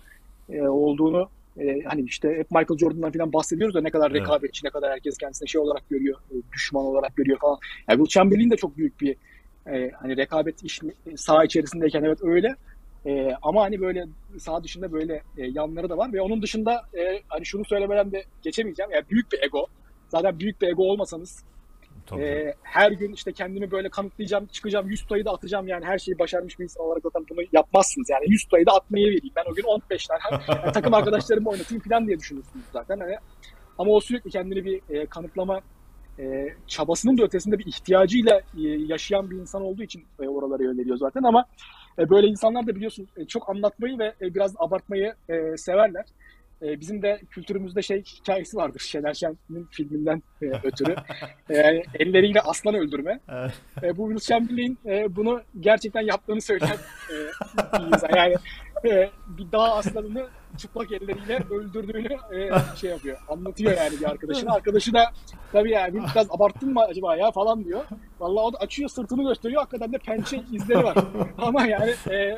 e, olduğunu e, hani işte hep Michael Jordan'dan falan bahsediyoruz da ne kadar evet. rekabetçi, ne kadar herkes kendisine şey olarak görüyor, e, düşman olarak görüyor falan. Yani Will Chamberlain de çok büyük bir e, hani rekabet iş saha içerisindeyken evet öyle. E, ama hani böyle saha dışında böyle e, yanları da var ve onun dışında e, hani şunu söylemeden de geçemeyeceğim. Yani büyük bir ego. Zaten büyük bir ego olmasanız ee, her gün işte kendimi böyle kanıtlayacağım, çıkacağım, 100 tutayı da atacağım yani her şeyi başarmış bir insan olarak zaten bunu yapmazsınız. Yani 100 tutayı da atmayı vereyim. Ben o gün 15 tane yani takım arkadaşlarımı oynatayım falan diye düşünürsünüz zaten. Hani, ama o sürekli kendini bir e, kanıtlama e, çabasının da ötesinde bir ihtiyacıyla e, yaşayan bir insan olduğu için e, oralara yöneliyor zaten ama e, böyle insanlar da biliyorsun e, çok anlatmayı ve e, biraz abartmayı e, severler. E, bizim de kültürümüzde şey hikayesi vardır. Şener Şen'in filminden e, ötürü. E, elleriyle aslan öldürme. E, bu Will Chamberlain e, bunu gerçekten yaptığını söyleyen e, bir insan. Yani e, bir dağ aslanını çıplak elleriyle öldürdüğünü e, şey yapıyor. Anlatıyor yani bir arkadaşına. Arkadaşı da tabii yani biraz abarttın mı acaba ya falan diyor. Vallahi o da açıyor sırtını gösteriyor. Hakikaten de pençe izleri var. Ama yani e,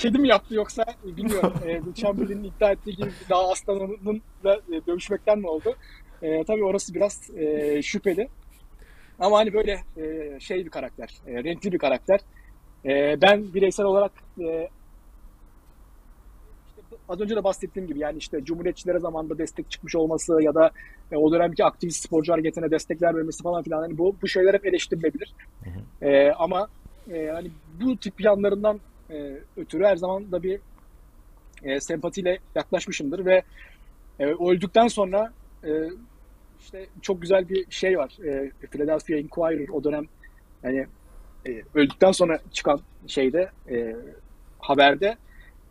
kedi mi yaptı yoksa bilmiyorum. e, Chamberlain'in iddia ettiği gibi daha aslanının da e, dövüşmekten mi oldu? E, tabii orası biraz e, şüpheli. Ama hani böyle e, şey bir karakter, e, renkli bir karakter. E, ben bireysel olarak e, işte az önce de bahsettiğim gibi yani işte Cumhuriyetçilere zamanında destek çıkmış olması ya da e, o dönemki aktivist sporcu hareketine destekler vermesi falan filan hani bu bu şeyler hep eleştirilebilir. Hı hı. E, ama e, hani bu tip yanlarından e, ötürü her zaman da bir e, sempatiyle yaklaşmışımdır ve E, öldükten sonra e, işte çok güzel bir şey var. E, Philadelphia Inquirer o dönem hani e, öldükten sonra çıkan şeyde e, haberde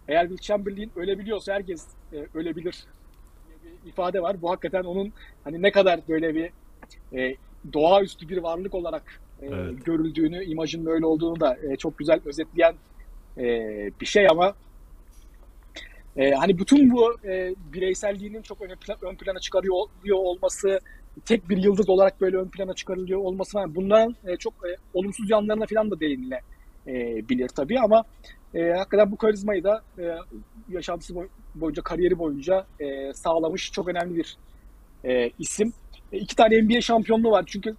eğer Will Chamberlain ölebiliyorsa herkes e, ölebilir diye bir ifade var. Bu hakikaten onun hani ne kadar böyle bir e, doğaüstü bir varlık olarak e, Evet. görüldüğünü, imajının öyle olduğunu da e, çok güzel özetleyen e, bir şey ama e, hani bütün bu e, bireyselliğinin çok ön, pla- ön plana çıkarıyor olması, tek bir yıldız olarak böyle ön plana çıkarılıyor olması falan bunların e, çok e, olumsuz yanlarına falan da değinilebilir tabii ama e, hakikaten bu karizmayı da e, yaşantısı boy- boyunca, kariyeri boyunca e, sağlamış çok önemli bir e, isim. E, iki tane NBA şampiyonluğu var çünkü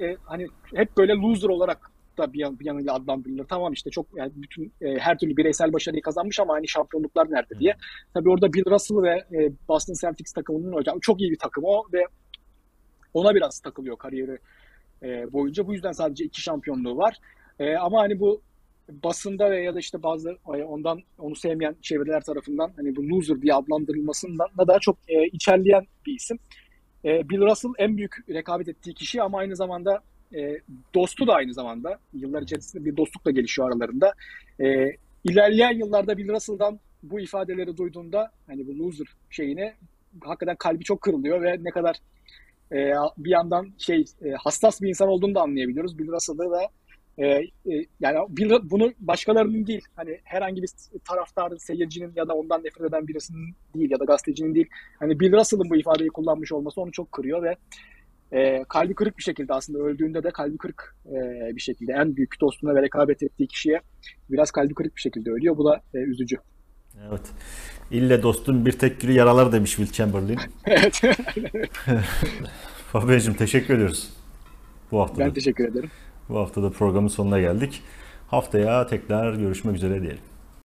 e, hani hep böyle loser olarak da bir, yan, bir yanıyla adlandırılır. Tamam işte çok yani bütün e, her türlü bireysel başarıyı kazanmış ama hani şampiyonluklar nerede diye. Tabii orada Bill Russell ve e, Boston Celtics takımının hocam çok iyi bir takım o ve ona biraz takılıyor kariyeri e, boyunca. Bu yüzden sadece iki şampiyonluğu var. E, ama hani bu basında ve ya da işte bazı ondan onu sevmeyen çevreler tarafından hani bu loser diye adlandırılmasından da daha çok e, içerleyen bir isim. E, Bill Russell en büyük rekabet ettiği kişi ama aynı zamanda e, dostu da aynı zamanda. Yıllar içerisinde bir dostluk da gelişiyor aralarında. E, ilerleyen yıllarda Bill Russell'dan bu ifadeleri duyduğunda hani bu loser şeyine hakikaten kalbi çok kırılıyor ve ne kadar e, bir yandan şey e, hassas bir insan olduğunu da anlayabiliyoruz. Bill Russell'ı da e, e, yani Bill, bunu başkalarının değil hani herhangi bir taraftarın, seyircinin ya da ondan nefret eden birisinin değil ya da gazetecinin değil. Hani Bill Russell'ın bu ifadeyi kullanmış olması onu çok kırıyor ve e, kalbi kırık bir şekilde aslında öldüğünde de kalbi kırık e, bir şekilde en büyük dostuna ve rekabet ettiği kişiye biraz kalbi kırık bir şekilde ölüyor. Bu da e, üzücü. Evet. İlle dostun bir tek gülü yaralar demiş Will Chamberlain. evet. Fabio'cum teşekkür ediyoruz. Bu hafta ben da, teşekkür ederim. bu hafta da programın sonuna geldik. Haftaya tekrar görüşmek üzere diyelim.